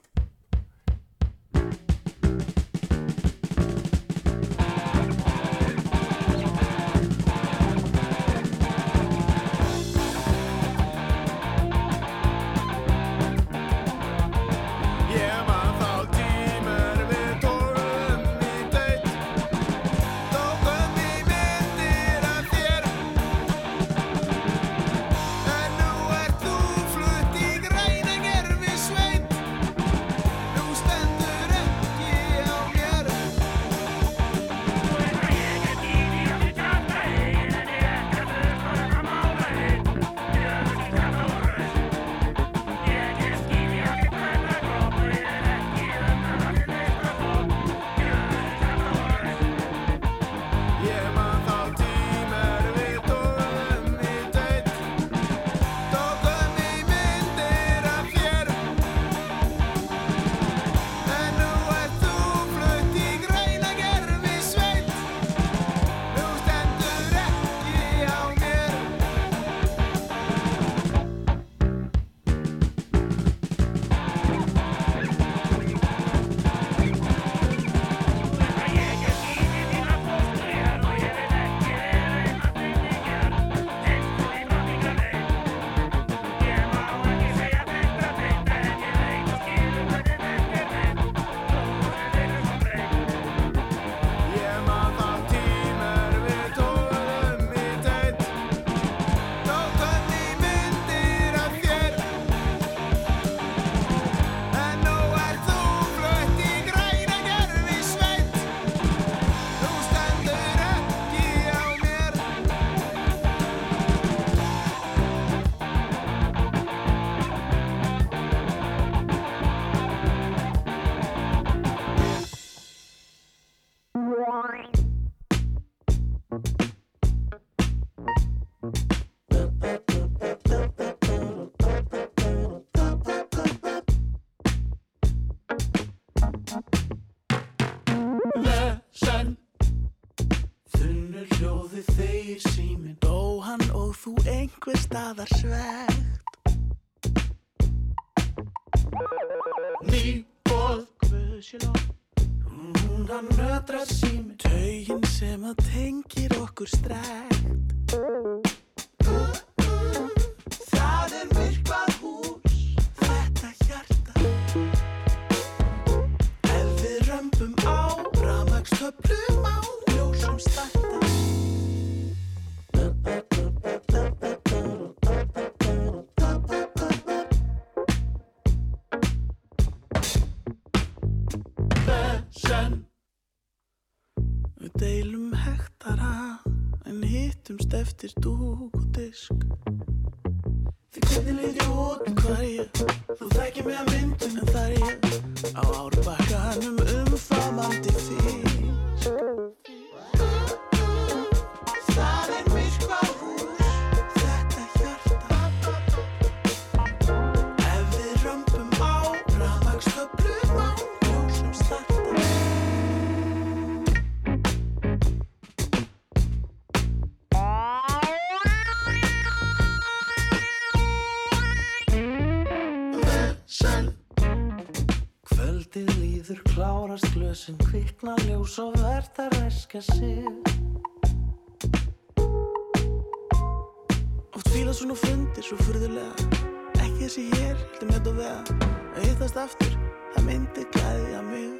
Vesen Við deilum hektara En hittumst eftir dúk og disk. Því hvernig leit ég út, hvað er ég? Þú þekkir mig að myndun en það er ég Á árbakkanum umfamandi físk líður klárast glösin kvikna ljós og verð að ræska sig. Oft fíla svona fundir svo furðulega. Ekki þessi hér, heldur með og vega. Að hittast aftur, það myndi glæðja mig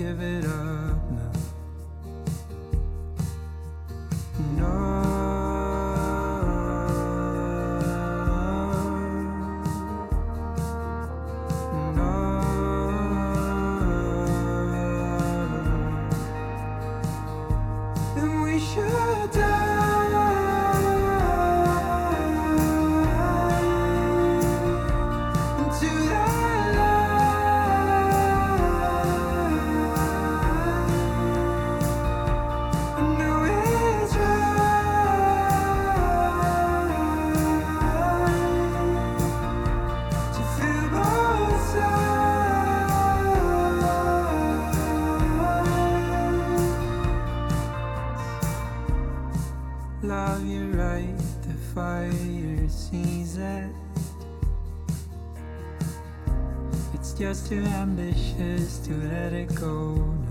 give it up too ambitious to let it go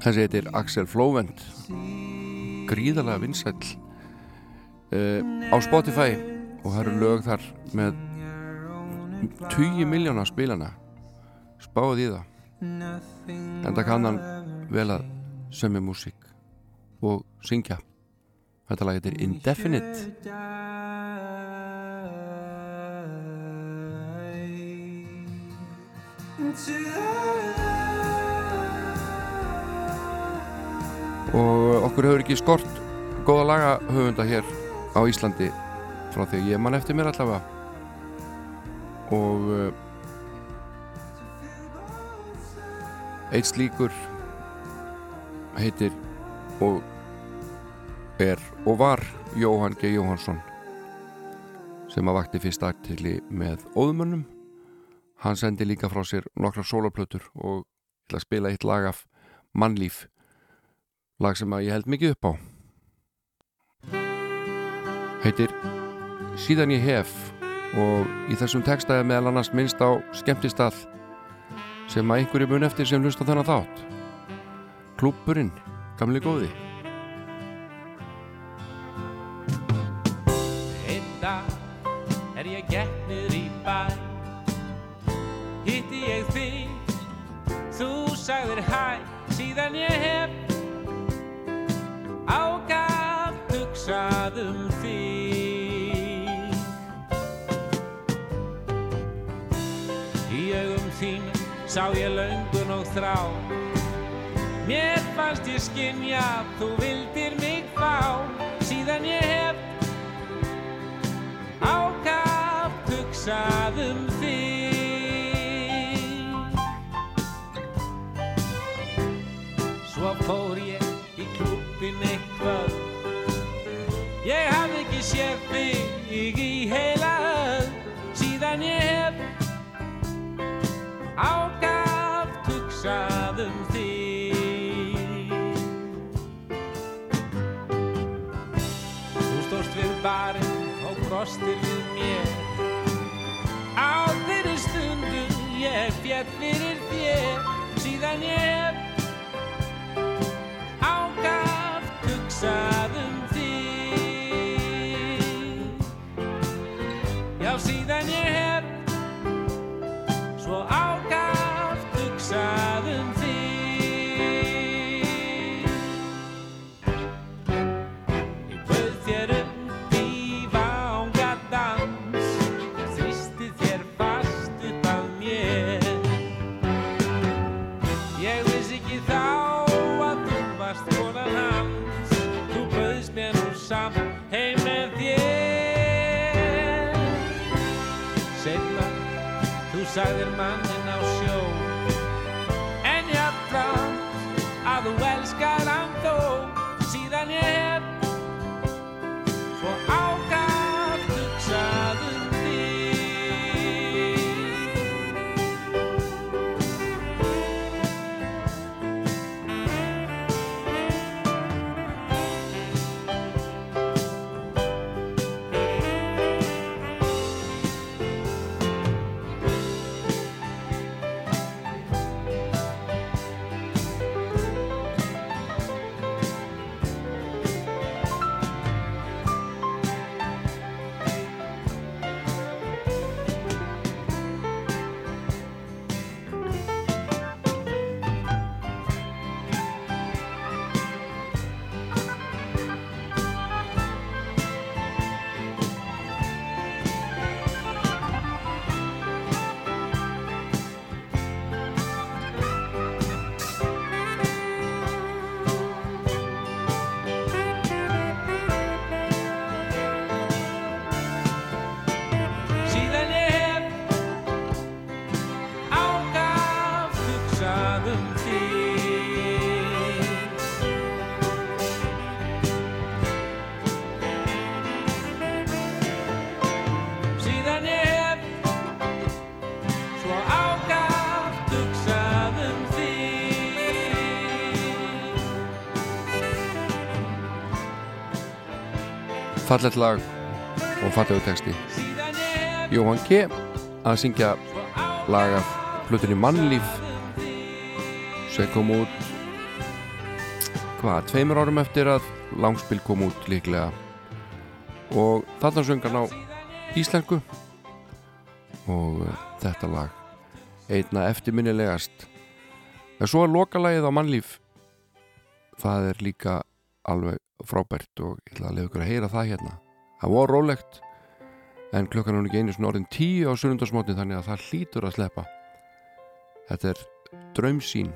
Þessi heitir Axel Flóvent. Gríðalega vinsæll uh, á Spotify og það eru lög þar með 20 miljóna spilana. Spáði í það. En það kann hann vel að sömja músík og syngja. Þetta lag heitir Indefinite og okkur hefur ekki skort góða laga höfunda hér á Íslandi frá því ég man eftir mér allavega. Og uh, eitt slíkur heitir og er og var Jóhann G. Jóhannsson sem að vakti fyrst aðtili með óðumönnum hann sendi líka frá sér nokkra sólarplötur og spila eitt lag af mannlíf lag sem að ég held mikið upp á. Heitir Síðan ég hef og í þessum texta er meðal annars minnst á skemmtistall sem að einhverju mun eftir sem hlusta þennan þátt. Klúpurinn, gamli góði. Einn dag er ég gett niður í bæ. Hitti ég þig Þú sagðir hæ. Síðan ég hef sá ég löngun og þrá. Mér fannst ég skynja að þú vildir mig fá. Síðan ég hef ákaft hugsað mér. Á þeirri stundu ég fjall fyrir þér Síðan ég þú sagðir mannin fallet lag og fallegu texti. Jóhann G. að syngja lag af hlutinni mannlíf sem kom út hvað, tveimur árum eftir að langspil kom út líklega. Og þarna söngan á íslensku og uh, þetta lag einna eftirminnilegast. En svo er lokalagið á mannlíf það er líka alveg frábært og ég ætla að lefa ykkur að heyra það hérna. Það var rólegt en klukkan er nú ekki einu svona orðin tíu á sunnundasmotni þannig að það hlýtur að sleppa. Þetta er draumsýn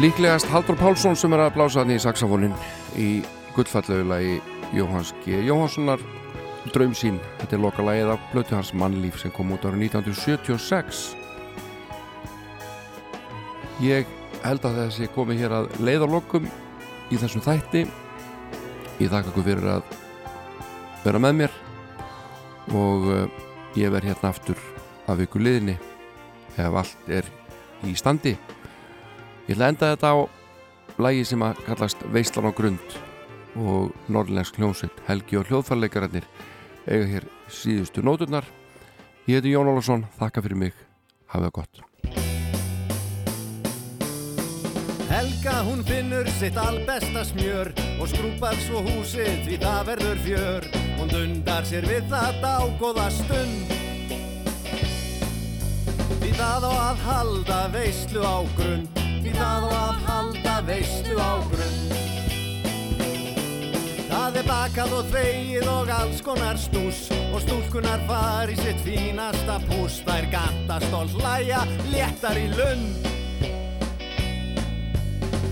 Líklegast Haldur Pálsson sem er að blása hann í saxafónin í gullfallauðlagi Jóhanns G. Jóhanssonar Draumsýn, þetta er lokalagið af blötu hans mannlíf sem kom út árið 1976 Ég held að þessi komið hér að leiðarlokum í þessum þætti. Ég þakka ykkur fyrir að vera með mér og uh, ég verð hérna aftur af ykkur liðinni ef allt er í standi Ég ætla að enda þetta á lægi sem að kallast Veislan á grund og norrlensk hljómsveit Helgi og hljóðfarleikararnir eiga hér síðustu nóturnar Ég heiti Jón Ólafsson, þakka fyrir mig hafið það gott Helga hún finnur sitt albesta smjör og skrúpar svo húsið því það verður fjör. Hún dundar sér við það dágóða stund. Því það á að halda veislu á grunn. Því það á að halda veislu á grunn. Það er bakað og þvegið og alls konar stús og stúlkunar far í sitt fínasta pús. Þær ganta stolt læja, léttar í lund.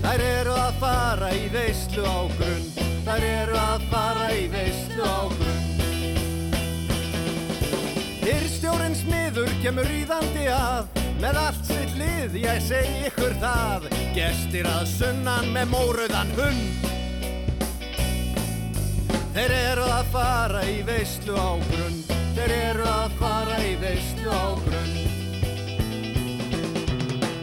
Þær eru að fara í veislu á grunn. Þær eru að fara í veislu á grunn. Hyrstjórinn smiður kemur ríðandi að með allt sitt lið, ég segi ykkur það. Gestir að sunnan með móruðan hund. Þeir eru að fara í veislu á grunn Þeir eru að fara í veislu á grunn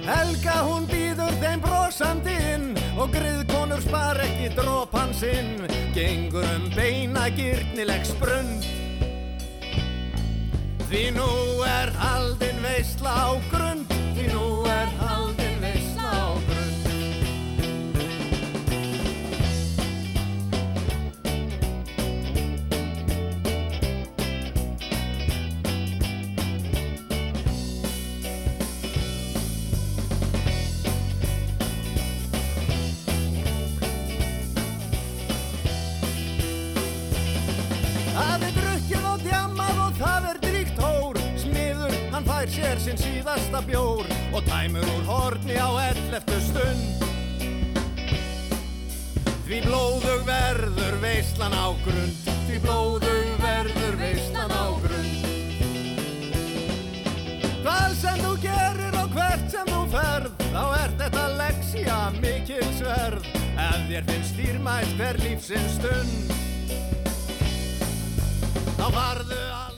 Helga hún býður þeim brosandi inn og griðkonur spar ekki dropan sinn gengur um beina gyrnileg sprund Því nú er haldin veisla á grunn Því nú er haldin Fær sér sinn síðasta bjór Og tæmur úr horni á elleftu stund. Því blóðug verður veislan á grund. Því blóðug verður veislan á grund. Hvað sem þú gerir og hvert sem þú ferð Þá er þetta leksja mikil sverð. Ef þér finnst dýrmætt hver lífsins stund Þá farðu að